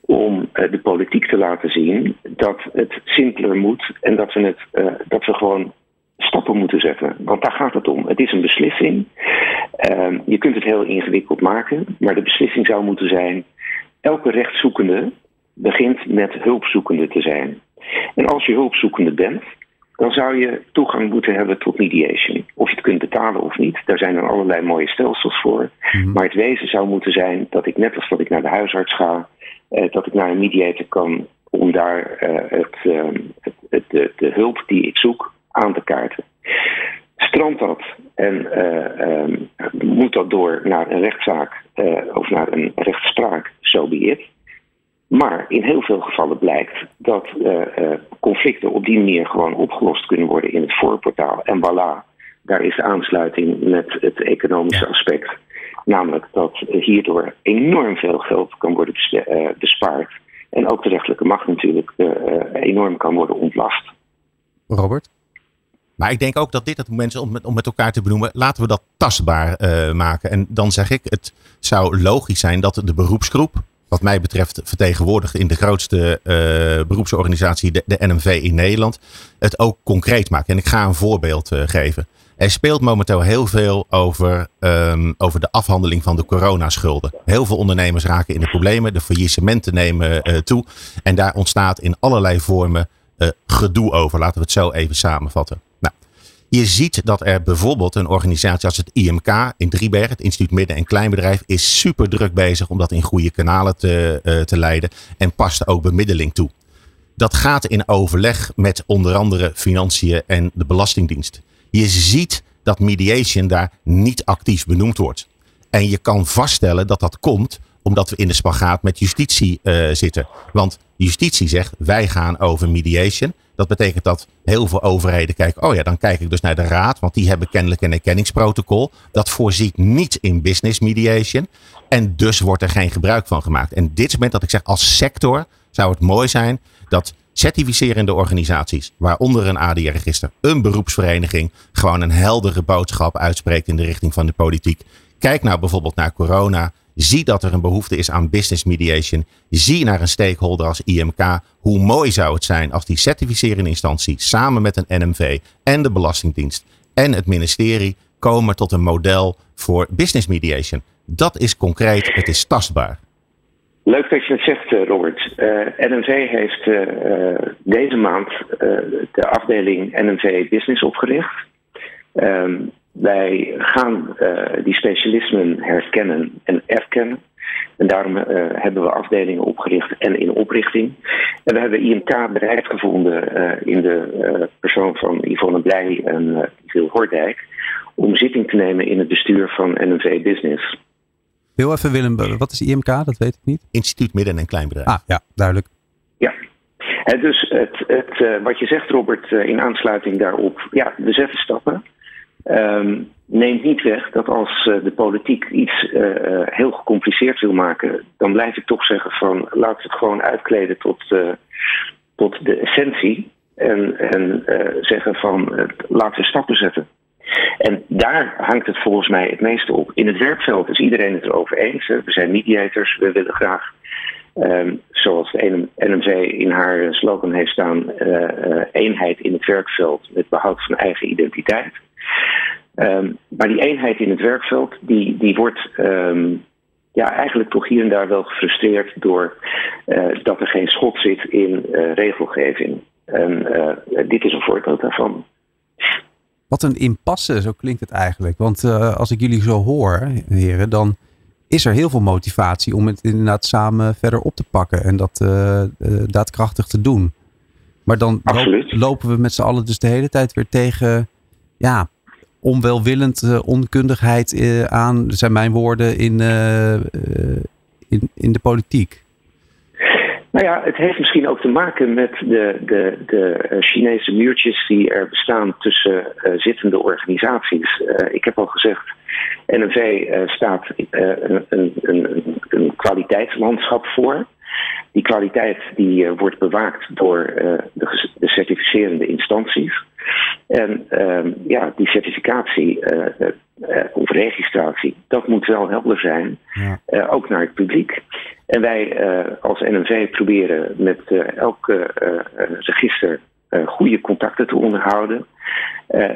om de politiek te laten zien dat het simpeler moet en dat we, het, dat we gewoon stappen moeten zetten. Want daar gaat het om. Het is een beslissing. Ehm, je kunt het heel ingewikkeld maken, maar de beslissing zou moeten zijn: elke rechtszoekende begint met hulpzoekende te zijn. En als je hulpzoekende bent, dan zou je toegang moeten hebben tot mediation. Of je het kunt betalen of niet, daar zijn er allerlei mooie stelsels voor. Mhm. Maar het wezen zou moeten zijn dat ik net als dat ik naar de huisarts ga, eh, dat ik naar een mediator kan om daar eh, het, eh, het, het, de, de hulp die ik zoek aan te kaarten. Strandt dat en eh, ehm, moet dat door naar een rechtszaak eh, of naar een rechtspraak, so be it. Maar in heel veel gevallen blijkt dat eh, conflicten op die manier gewoon opgelost kunnen worden in het voorportaal. En voilà, daar is de aansluiting met het economische aspect. Namelijk dat hierdoor enorm veel geld kan worden bespaard. En ook de rechterlijke macht natuurlijk enorm kan worden ontlast. Robert? Maar ik denk ook dat dit het moment is om met, elkaar te benoemen. Laten we dat tastbaar eh, maken. En dan zeg ik, het zou logisch zijn dat de beroepsgroep, wat mij betreft vertegenwoordigd in de grootste eh, beroepsorganisatie, de, NMV in Nederland, het ook concreet maakt. En ik ga een voorbeeld eh, geven. Er speelt momenteel heel veel over, ehm, over de afhandeling van de coronaschulden. Heel veel ondernemers raken in de problemen, de faillissementen nemen toe. En daar ontstaat in allerlei vormen gedoe over. Laten we het zo even samenvatten. Je ziet dat er bijvoorbeeld een organisatie als het IMK in Driebergen, het Instituut Midden- en Kleinbedrijf, is super druk bezig om dat in goede kanalen te, eh, te leiden en past ook bemiddeling toe. Dat gaat in overleg met onder andere financiën en de Belastingdienst. Je ziet dat mediation daar niet actief benoemd wordt. En je kan vaststellen dat dat komt omdat we in de spagaat met justitie eh, zitten. Want justitie zegt, wij gaan over mediation. Dat betekent dat heel veel overheden kijken, oh ja, dan kijk ik dus naar de raad, want die hebben kennelijk een erkenningsprotocol. Dat voorziet niet in business mediation. En dus wordt er geen gebruik van gemaakt. En dit is moment dat ik zeg, als sector zou het mooi zijn dat certificerende organisaties, waaronder een ADR-register, een beroepsvereniging, gewoon een heldere boodschap uitspreekt in de richting van de politiek. Kijk nou bijvoorbeeld naar corona. Zie dat er een behoefte is aan business mediation. Zie naar een stakeholder als IMK. Hoe mooi zou het zijn als die certificerende instantie samen met een NMV en de Belastingdienst en het ministerie komen tot een model voor business mediation. Dat is concreet, het is tastbaar. Leuk dat je het zegt, eh, Robert. Eh, NNV heeft eh, deze maand de afdeling NNV Business opgericht. Ehm, wij gaan eh, die specialismen herkennen en erkennen. En daarom eh, hebben we afdelingen opgericht en in oprichting. En we hebben IMK bereid gevonden eh, in de eh, persoon van Yvonne Blij en uh, Wil Hordijk... om zitting te nemen in het bestuur van NNV Business. Heel even Willem, wat is IMK? Dat weet ik niet. Instituut Midden- en Kleinbedrijf. Ah ja, duidelijk. Ja. He, dus het, het, uh, wat je zegt, Robert, uh, in aansluiting daarop, ja, we zetten stappen. Um, neemt niet weg dat als uh, de politiek iets heel gecompliceerd wil maken, dan blijf ik toch zeggen van laat het gewoon uitkleden tot, tot de essentie. En, en zeggen van laten we stappen zetten. En daar hangt het volgens mij het meeste op. In het werkveld is iedereen het erover eens. Hè. We zijn mediators, we willen graag, um, zoals de NMC in haar slogan heeft staan, eenheid in het werkveld met behoud van eigen identiteit. Um, maar die eenheid in het werkveld, die, die wordt um, ja, eigenlijk toch hier en daar wel gefrustreerd door uh, dat er geen schot zit in regelgeving. En dit is een voorbeeld daarvan. Wat een impasse, zo klinkt het eigenlijk. Want als ik jullie zo hoor, heren, dan is er heel veel motivatie om het inderdaad samen verder op te pakken en dat daadkrachtig te doen. Maar dan Absoluut. lopen we met z'n allen dus de hele tijd weer tegen ja, onwelwillend onkundigheid aan, dat zijn mijn woorden, in, in, in de politiek. Nou ja, het heeft misschien ook te maken met de, de, de Chinese muurtjes die er bestaan tussen zittende organisaties. Ik heb al gezegd, NNV staat een, een, een, kwaliteitslandschap voor. Die kwaliteit die wordt bewaakt door de, de, certificerende instanties. En ehm, ja, die certificatie of registratie, dat moet wel helder zijn, ja. ook naar het publiek. En wij als NNV proberen met elk uh, register goede contacten te onderhouden.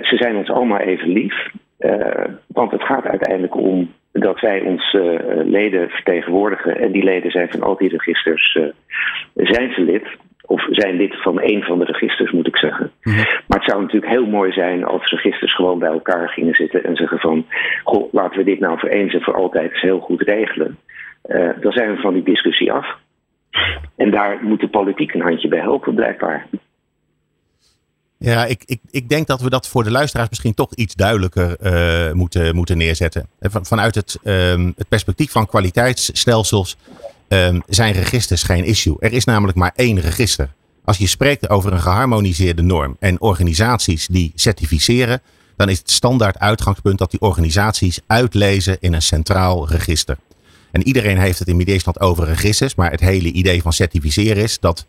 ze zijn ons allemaal even lief, want het gaat uiteindelijk om dat wij onze leden vertegenwoordigen. En die leden zijn van al die registers, zijn ze lid. Of zijn lid van een van de registers, moet ik zeggen. Mhm. Maar het zou natuurlijk heel mooi zijn als registers gewoon bij elkaar gingen zitten en zeggen van... Goh, laten we dit nou voor eens en voor altijd eens heel goed regelen. Uh, dan zijn we van die discussie af. En daar moet de politiek een handje bij helpen, blijkbaar. Ja, ik, ik, ik denk dat we dat voor de luisteraars misschien toch iets duidelijker uh, moeten, moeten neerzetten. Van, vanuit het, um, het perspectief van kwaliteitsstelsels um, zijn registers geen issue. Er is namelijk maar één register. Als je spreekt over een geharmoniseerde norm en organisaties die certificeren, dan is het standaard uitgangspunt dat die organisaties uitlezen in een centraal register. En iedereen heeft het in Mediastand over registers, maar het hele idee van certificeren is dat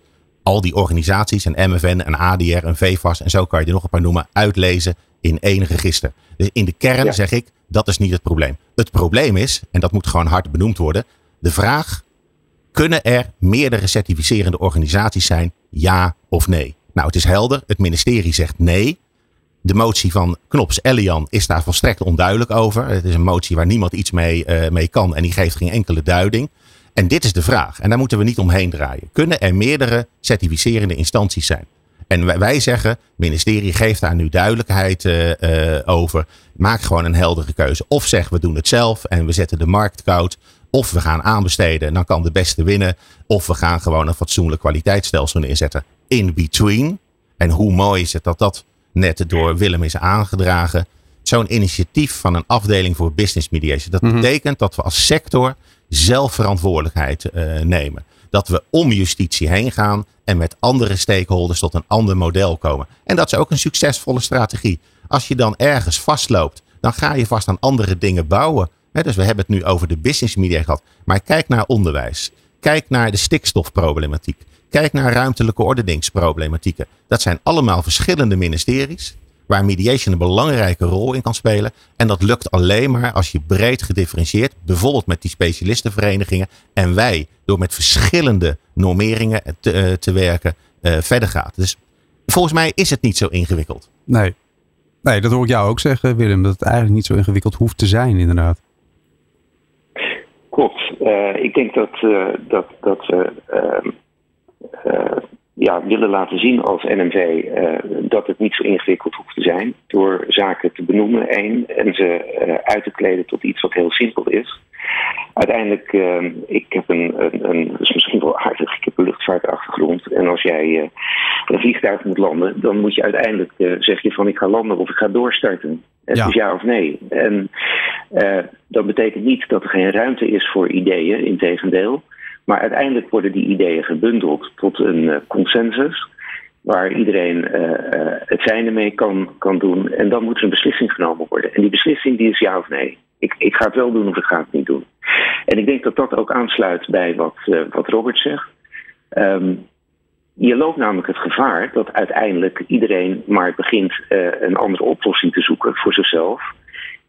al die organisaties, een MFN, een ADR, een VFAS en zo kan je er nog een paar noemen, uitlezen in één register. Dus in de kern zeg ik, dat is niet het probleem. Het probleem is, en dat moet gewoon hard benoemd worden, de vraag, kunnen er meerdere certificerende organisaties zijn, ja of nee? Nou, het is helder, het ministerie zegt nee. De motie van Knops Elian is daar volstrekt onduidelijk over. Het is een motie waar niemand iets mee, uh, mee kan en die geeft geen enkele duiding. En dit is de vraag. En daar moeten we niet omheen draaien. Kunnen er meerdere certificerende instanties zijn? En wij zeggen, het ministerie geeft daar nu duidelijkheid uh, uh, over. Maak gewoon een heldere keuze. Of zeg, we doen het zelf en we zetten de markt koud. Of we gaan aanbesteden, dan kan de beste winnen. Of we gaan gewoon een fatsoenlijk kwaliteitsstelsel neerzetten. In between. En hoe mooi is het dat dat net door Willem is aangedragen. Zo'n initiatief van een afdeling voor business mediation. Dat mhm. betekent dat we als sector zelf verantwoordelijkheid uh, nemen. Dat we om justitie heen gaan en met andere stakeholders tot een ander model komen. En dat is ook een succesvolle strategie. Als je dan ergens vastloopt, dan ga je vast aan andere dingen bouwen. dus we hebben het nu over de business media gehad. Maar kijk naar onderwijs. Kijk naar de stikstofproblematiek. Kijk naar ruimtelijke ordeningsproblematieken. Dat zijn allemaal verschillende ministeries waar mediation een belangrijke rol in kan spelen. En dat lukt alleen maar als je breed gedifferentieerd, bijvoorbeeld met die specialistenverenigingen en wij, door met verschillende normeringen te, uh, te werken, uh, verder gaat. Dus volgens mij is het niet zo ingewikkeld. Nee. nee, dat hoor ik jou ook zeggen, Willem, dat het eigenlijk niet zo ingewikkeld hoeft te zijn, inderdaad. Klopt. Uh, ik denk dat, dat, dat we ja, willen laten zien als NMV uh, eh, dat het niet zo ingewikkeld hoeft te zijn. Door zaken te benoemen, één, en ze uh, uit te kleden tot iets wat heel simpel is. Uiteindelijk, uh, ik heb een, een, een, dat is misschien wel aardig, ik heb een luchtvaartachtergrond. En als jij een vliegtuig moet landen, dan moet je uiteindelijk zeg je van ik ga landen of ik ga doorstarten. Het ja. is ja of nee. En dat betekent niet dat er geen ruimte is voor ideeën, integendeel. Maar uiteindelijk worden die ideeën gebundeld tot een uh, consensus. Waar iedereen uh, uh, het zijne mee kan, kan doen. En dan moet er een beslissing genomen worden. En die beslissing die is ja of nee. Ik, ik ga het wel doen of ik ga het niet doen. En ik denk dat dat ook aansluit bij wat, wat Robert zegt. Um, je loopt namelijk het gevaar dat uiteindelijk iedereen maar begint een andere oplossing te zoeken voor zichzelf.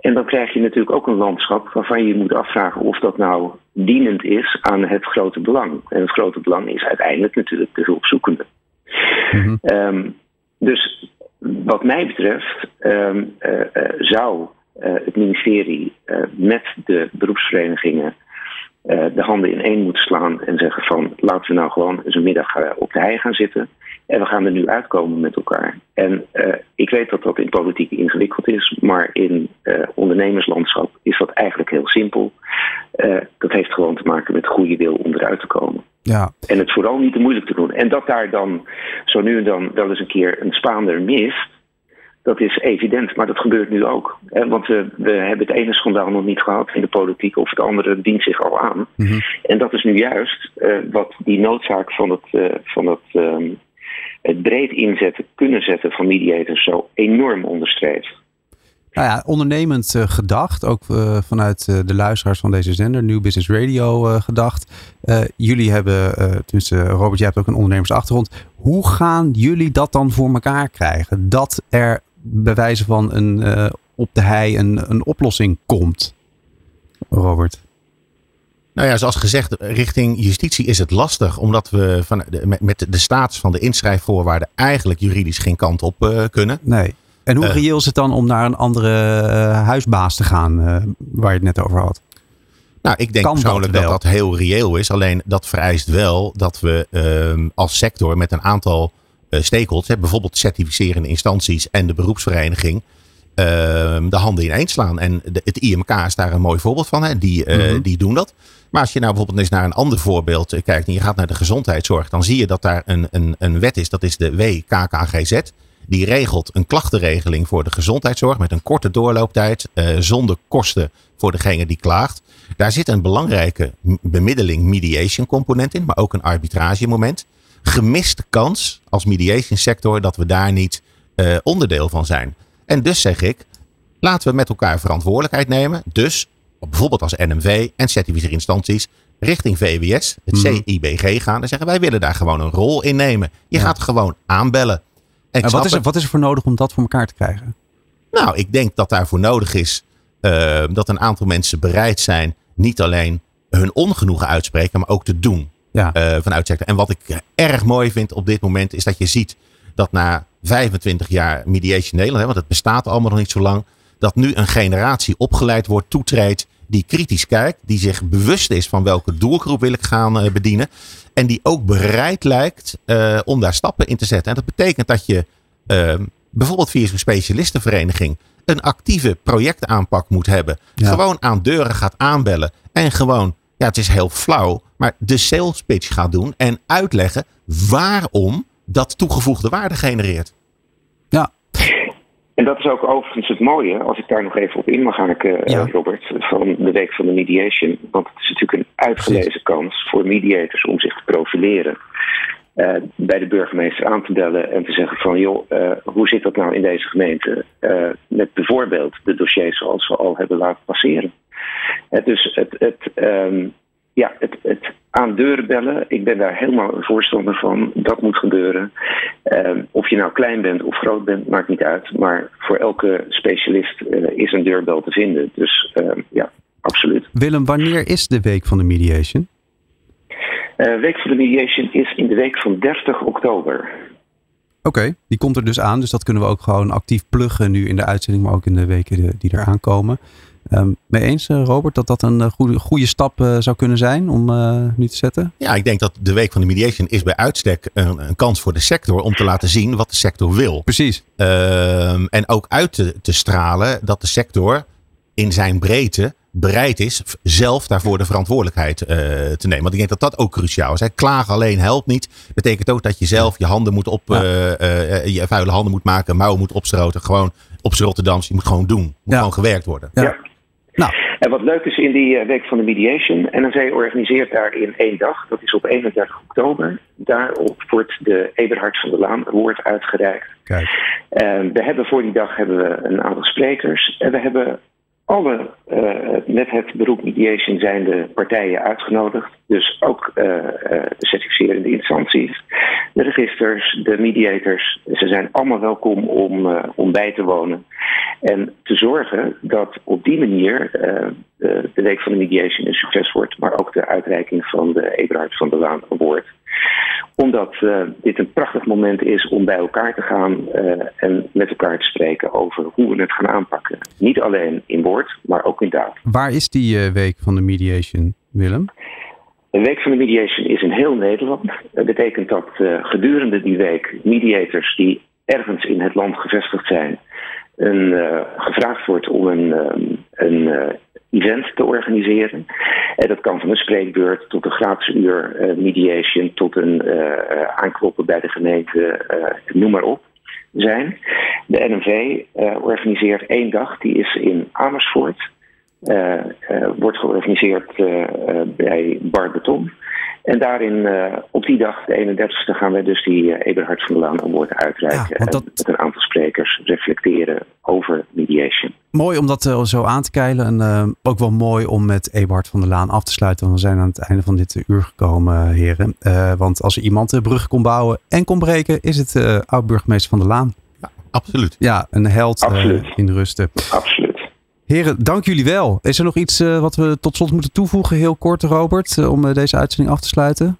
En dan krijg je natuurlijk ook een landschap waarvan je moet afvragen of dat nou dienend is aan het grote belang. En het grote belang is uiteindelijk natuurlijk de hulpzoekende. Mm um, dus wat mij betreft um, uh, uh, zou uh, het ministerie met de beroepsverenigingen de handen in één moeten slaan en zeggen van laten we nou gewoon eens een middag op de hei gaan zitten. En we gaan er nu uitkomen met elkaar. En uh, ik weet dat dat in politiek ingewikkeld is, maar in uh, ondernemerslandschap is dat eigenlijk heel simpel. Uh, dat heeft gewoon te maken met goede wil om eruit te komen. Ja. En het vooral niet te moeilijk te doen. En dat daar dan zo nu en dan wel eens een keer een spaander mist, dat is evident, maar dat gebeurt nu ook. Want we, we hebben het ene schandaal nog niet gehad in de politiek, of het andere dient zich al aan. Mm -hmm. En dat is nu juist wat die noodzaak van het, van het ehm, het breed inzetten, kunnen zetten van mediators zo enorm onderstreept. Nou ja, ondernemend uh, gedacht, ook uh, vanuit uh, de luisteraars van deze zender, New Business Radio gedacht. jullie hebben, tenminste Robert, jij hebt ook een ondernemersachtergrond. Hoe gaan jullie dat dan voor elkaar krijgen? Dat er bij wijze van een op de hei een, een oplossing komt, Robert? Nou ja, zoals gezegd, richting justitie is het lastig, omdat we van de, met de status van de inschrijfvoorwaarden eigenlijk juridisch geen kant op uh, kunnen. Nee. En hoe uh, reëel is het dan om naar een andere uh, huisbaas te gaan, waar je het net over had? Nou, ik denk Kan persoonlijk dat dat, heel reëel is. Alleen dat vereist wel dat we ehm, als sector met een aantal eh stakeholders, hè, bijvoorbeeld certificerende instanties en de beroepsvereniging, ehm, de handen ineens slaan. En de, het IMK is daar een mooi voorbeeld van. Hè. Die, eh, Mhm. die doen dat. Maar als je nou bijvoorbeeld eens naar een ander voorbeeld eh, kijkt en je gaat naar de gezondheidszorg, dan zie je dat daar een, een, een wet is. Dat is de WKKGZ. Die regelt een klachtenregeling voor de gezondheidszorg met een korte doorlooptijd, eh, zonder kosten voor degene die klaagt. Daar zit een belangrijke bemiddeling mediation component in, maar ook een arbitragemoment. Gemiste kans als mediation sector dat we daar niet eh, onderdeel van zijn. En dus zeg ik, laten we met elkaar verantwoordelijkheid nemen. Dus bijvoorbeeld als NMV en certificeerde instanties richting VWS, het Mhm. CIBG gaan en zeggen wij willen daar gewoon een rol in nemen. Je Ja. gaat gewoon aanbellen. En wat is, er, wat is er voor nodig om dat voor elkaar te krijgen? Nou, ik denk dat daarvoor nodig is eh, dat een aantal mensen bereid zijn niet alleen hun ongenoegen uitspreken, maar ook te doen Ja. eh, vanuit sector. En wat ik erg mooi vind op dit moment is dat je ziet dat na 25 jaar Mediation Nederland, hè, want het bestaat allemaal nog niet zo lang, dat nu een generatie opgeleid wordt, toetreedt, die kritisch kijkt, die zich bewust is van welke doelgroep wil ik gaan eh, bedienen. En die ook bereid lijkt eh, om daar stappen in te zetten. En dat betekent dat je eh, bijvoorbeeld via zo'n specialistenvereniging een actieve projectaanpak moet hebben. Ja. Gewoon aan deuren gaat aanbellen en gewoon, ja, het is heel flauw, maar de sales pitch gaat doen en uitleggen waarom dat toegevoegde waarde genereert. En dat is ook overigens het mooie, als ik daar nog even op in mag haken, eh, Ja. Robert, van de Week van de Mediation. Want het is natuurlijk een uitgelezen kans voor mediators om zich te profileren. eh, bij de burgemeester aan te bellen en te zeggen van joh, eh, hoe zit dat nou in deze gemeente met bijvoorbeeld de dossiers zoals we al hebben laten passeren. Dus het, het, ehm, ja, het, het aan deuren bellen, ik ben daar helemaal een voorstander van. Dat moet gebeuren. Ehm, of je nou klein bent of groot bent, maakt niet uit. Maar voor elke specialist eh, is een deurbel te vinden. Dus ehm, ja, absoluut. Willem, wanneer is de week van de mediation? Eh, week van de Mediation is in de week van 30 oktober. Oké, die komt er dus aan. Dus dat kunnen we ook gewoon actief pluggen nu in de uitzending, maar ook in de weken die- die eraan komen. Ehm mee eens, eh, Robert, dat dat een eh, goede, goede stap eh, zou kunnen zijn om eh, nu te zetten? Ja, ik denk dat de Week van de Mediation is bij uitstek een, een kans voor de sector om te laten zien wat de sector wil. Precies. Ehm, en ook uit te, te stralen dat de sector in zijn breedte bereid is zelf daarvoor de verantwoordelijkheid eh, te nemen. Want ik denk dat dat ook cruciaal is. Hè. Klagen alleen helpt niet. Betekent ook dat je zelf je handen moet op, Ja. eh, eh, je vuile handen moet maken, mouwen moet opstroten. Gewoon op z'n Rotterdams. Je moet gewoon doen. Moet Ja. gewoon gewerkt worden. Ja. Nou, En wat leuk is in die eh, week van de mediation, NNV organiseert daarin één dag, dat is op 31 oktober. Daarop wordt de Eberhard van der Laan Award uitgereikt. kijk. En we hebben voor die dag hebben we een aantal sprekers. En we hebben alle eh, met het beroep mediation zijnde partijen uitgenodigd. Dus ook eh, eh, de certificerende instanties, de registers, de mediators. Ze zijn allemaal welkom om, eh, om bij te wonen. En te zorgen dat op die manier eh, de, de Week van de Mediation een succes wordt. Maar ook de uitreiking van de Eberhard van der Laan Award omdat eh, dit een prachtig moment is om bij elkaar te gaan eh, en met elkaar te spreken over hoe we het gaan aanpakken. Niet alleen in woord, maar ook in daad. Waar is die eh, week van de mediation, Willem? De Week van de Mediation is in heel Nederland. Dat betekent dat gedurende die week mediators die ergens in het land gevestigd zijn, een, gevraagd wordt om een, ehm, een event te organiseren. En dat kan van een spreekbeurt tot een gratis uur eh, mediation, tot een eh, eh, aankloppen bij de gemeente, eh, noem maar op, zijn. De NMV eh, organiseert één dag, die is in Amersfoort. Eh, eh, wordt georganiseerd eh, eh, bij Bar Beton. En daarin, eh, op die dag, de 31ste, gaan wij dus die eh, Eberhard van der Laan Award uitreiken. Ja, dat- En met een aantal sprekers reflecteren over mediation. Mooi om dat eh, zo aan te keilen. En eh, ook wel mooi om met Eberhard van der Laan af te sluiten. Want we zijn aan het einde van dit uur gekomen, heren. Eh, want als er iemand de brug kon bouwen en kon breken, is het eh oud-burgemeester van der Laan. Absoluut. Ja, een held in rusten. Absoluut. Heren, dank jullie wel. Is er nog iets eh, wat we tot slot moeten toevoegen, heel kort, Robert, eh, om eh, deze uitzending af te sluiten?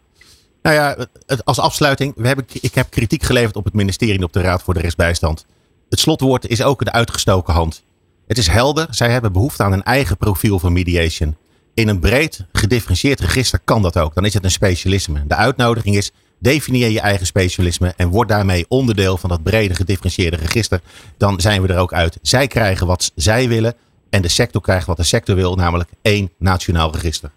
Nou ja, als afsluiting. We ik heb kritiek geleverd op het ministerie en op de Raad voor de Rechtsbijstand. Het slotwoord is ook de uitgestoken hand. Het is helder. Zij hebben behoefte aan een eigen profiel van mediation. in een breed gedifferentieerd register kan dat ook. Dan is het een specialisme. De uitnodiging is, definieer je eigen specialisme en word daarmee onderdeel van dat brede gedifferentieerde register. Dan zijn we er ook uit. Zij krijgen wat zij willen en de sector krijgt wat de sector wil, namelijk één nationaal register.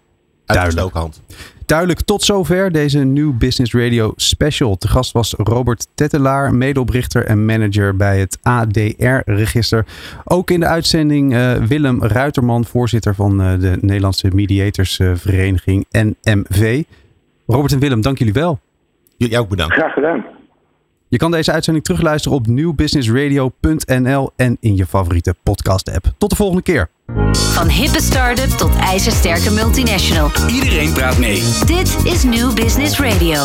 Duidelijk. hand. Duidelijk tot zover deze New Business Radio special. Te gast was Robert Tettelaar, medeoprichter en manager bij het ADR-register. Ook in de uitzending uh, Willem Ruiterman, voorzitter van uh, de Nederlandse Mediatorsvereniging NMV. Robert en Willem, dank jullie wel. Jullie ook bedankt. Graag gedaan. Je kan deze uitzending terugluisteren op nieuwbusinessradio.nl en in je favoriete podcast-app. Tot de volgende keer. Van hippe start-up tot ijzersterke multinational. Iedereen praat mee. Dit is New Business Radio.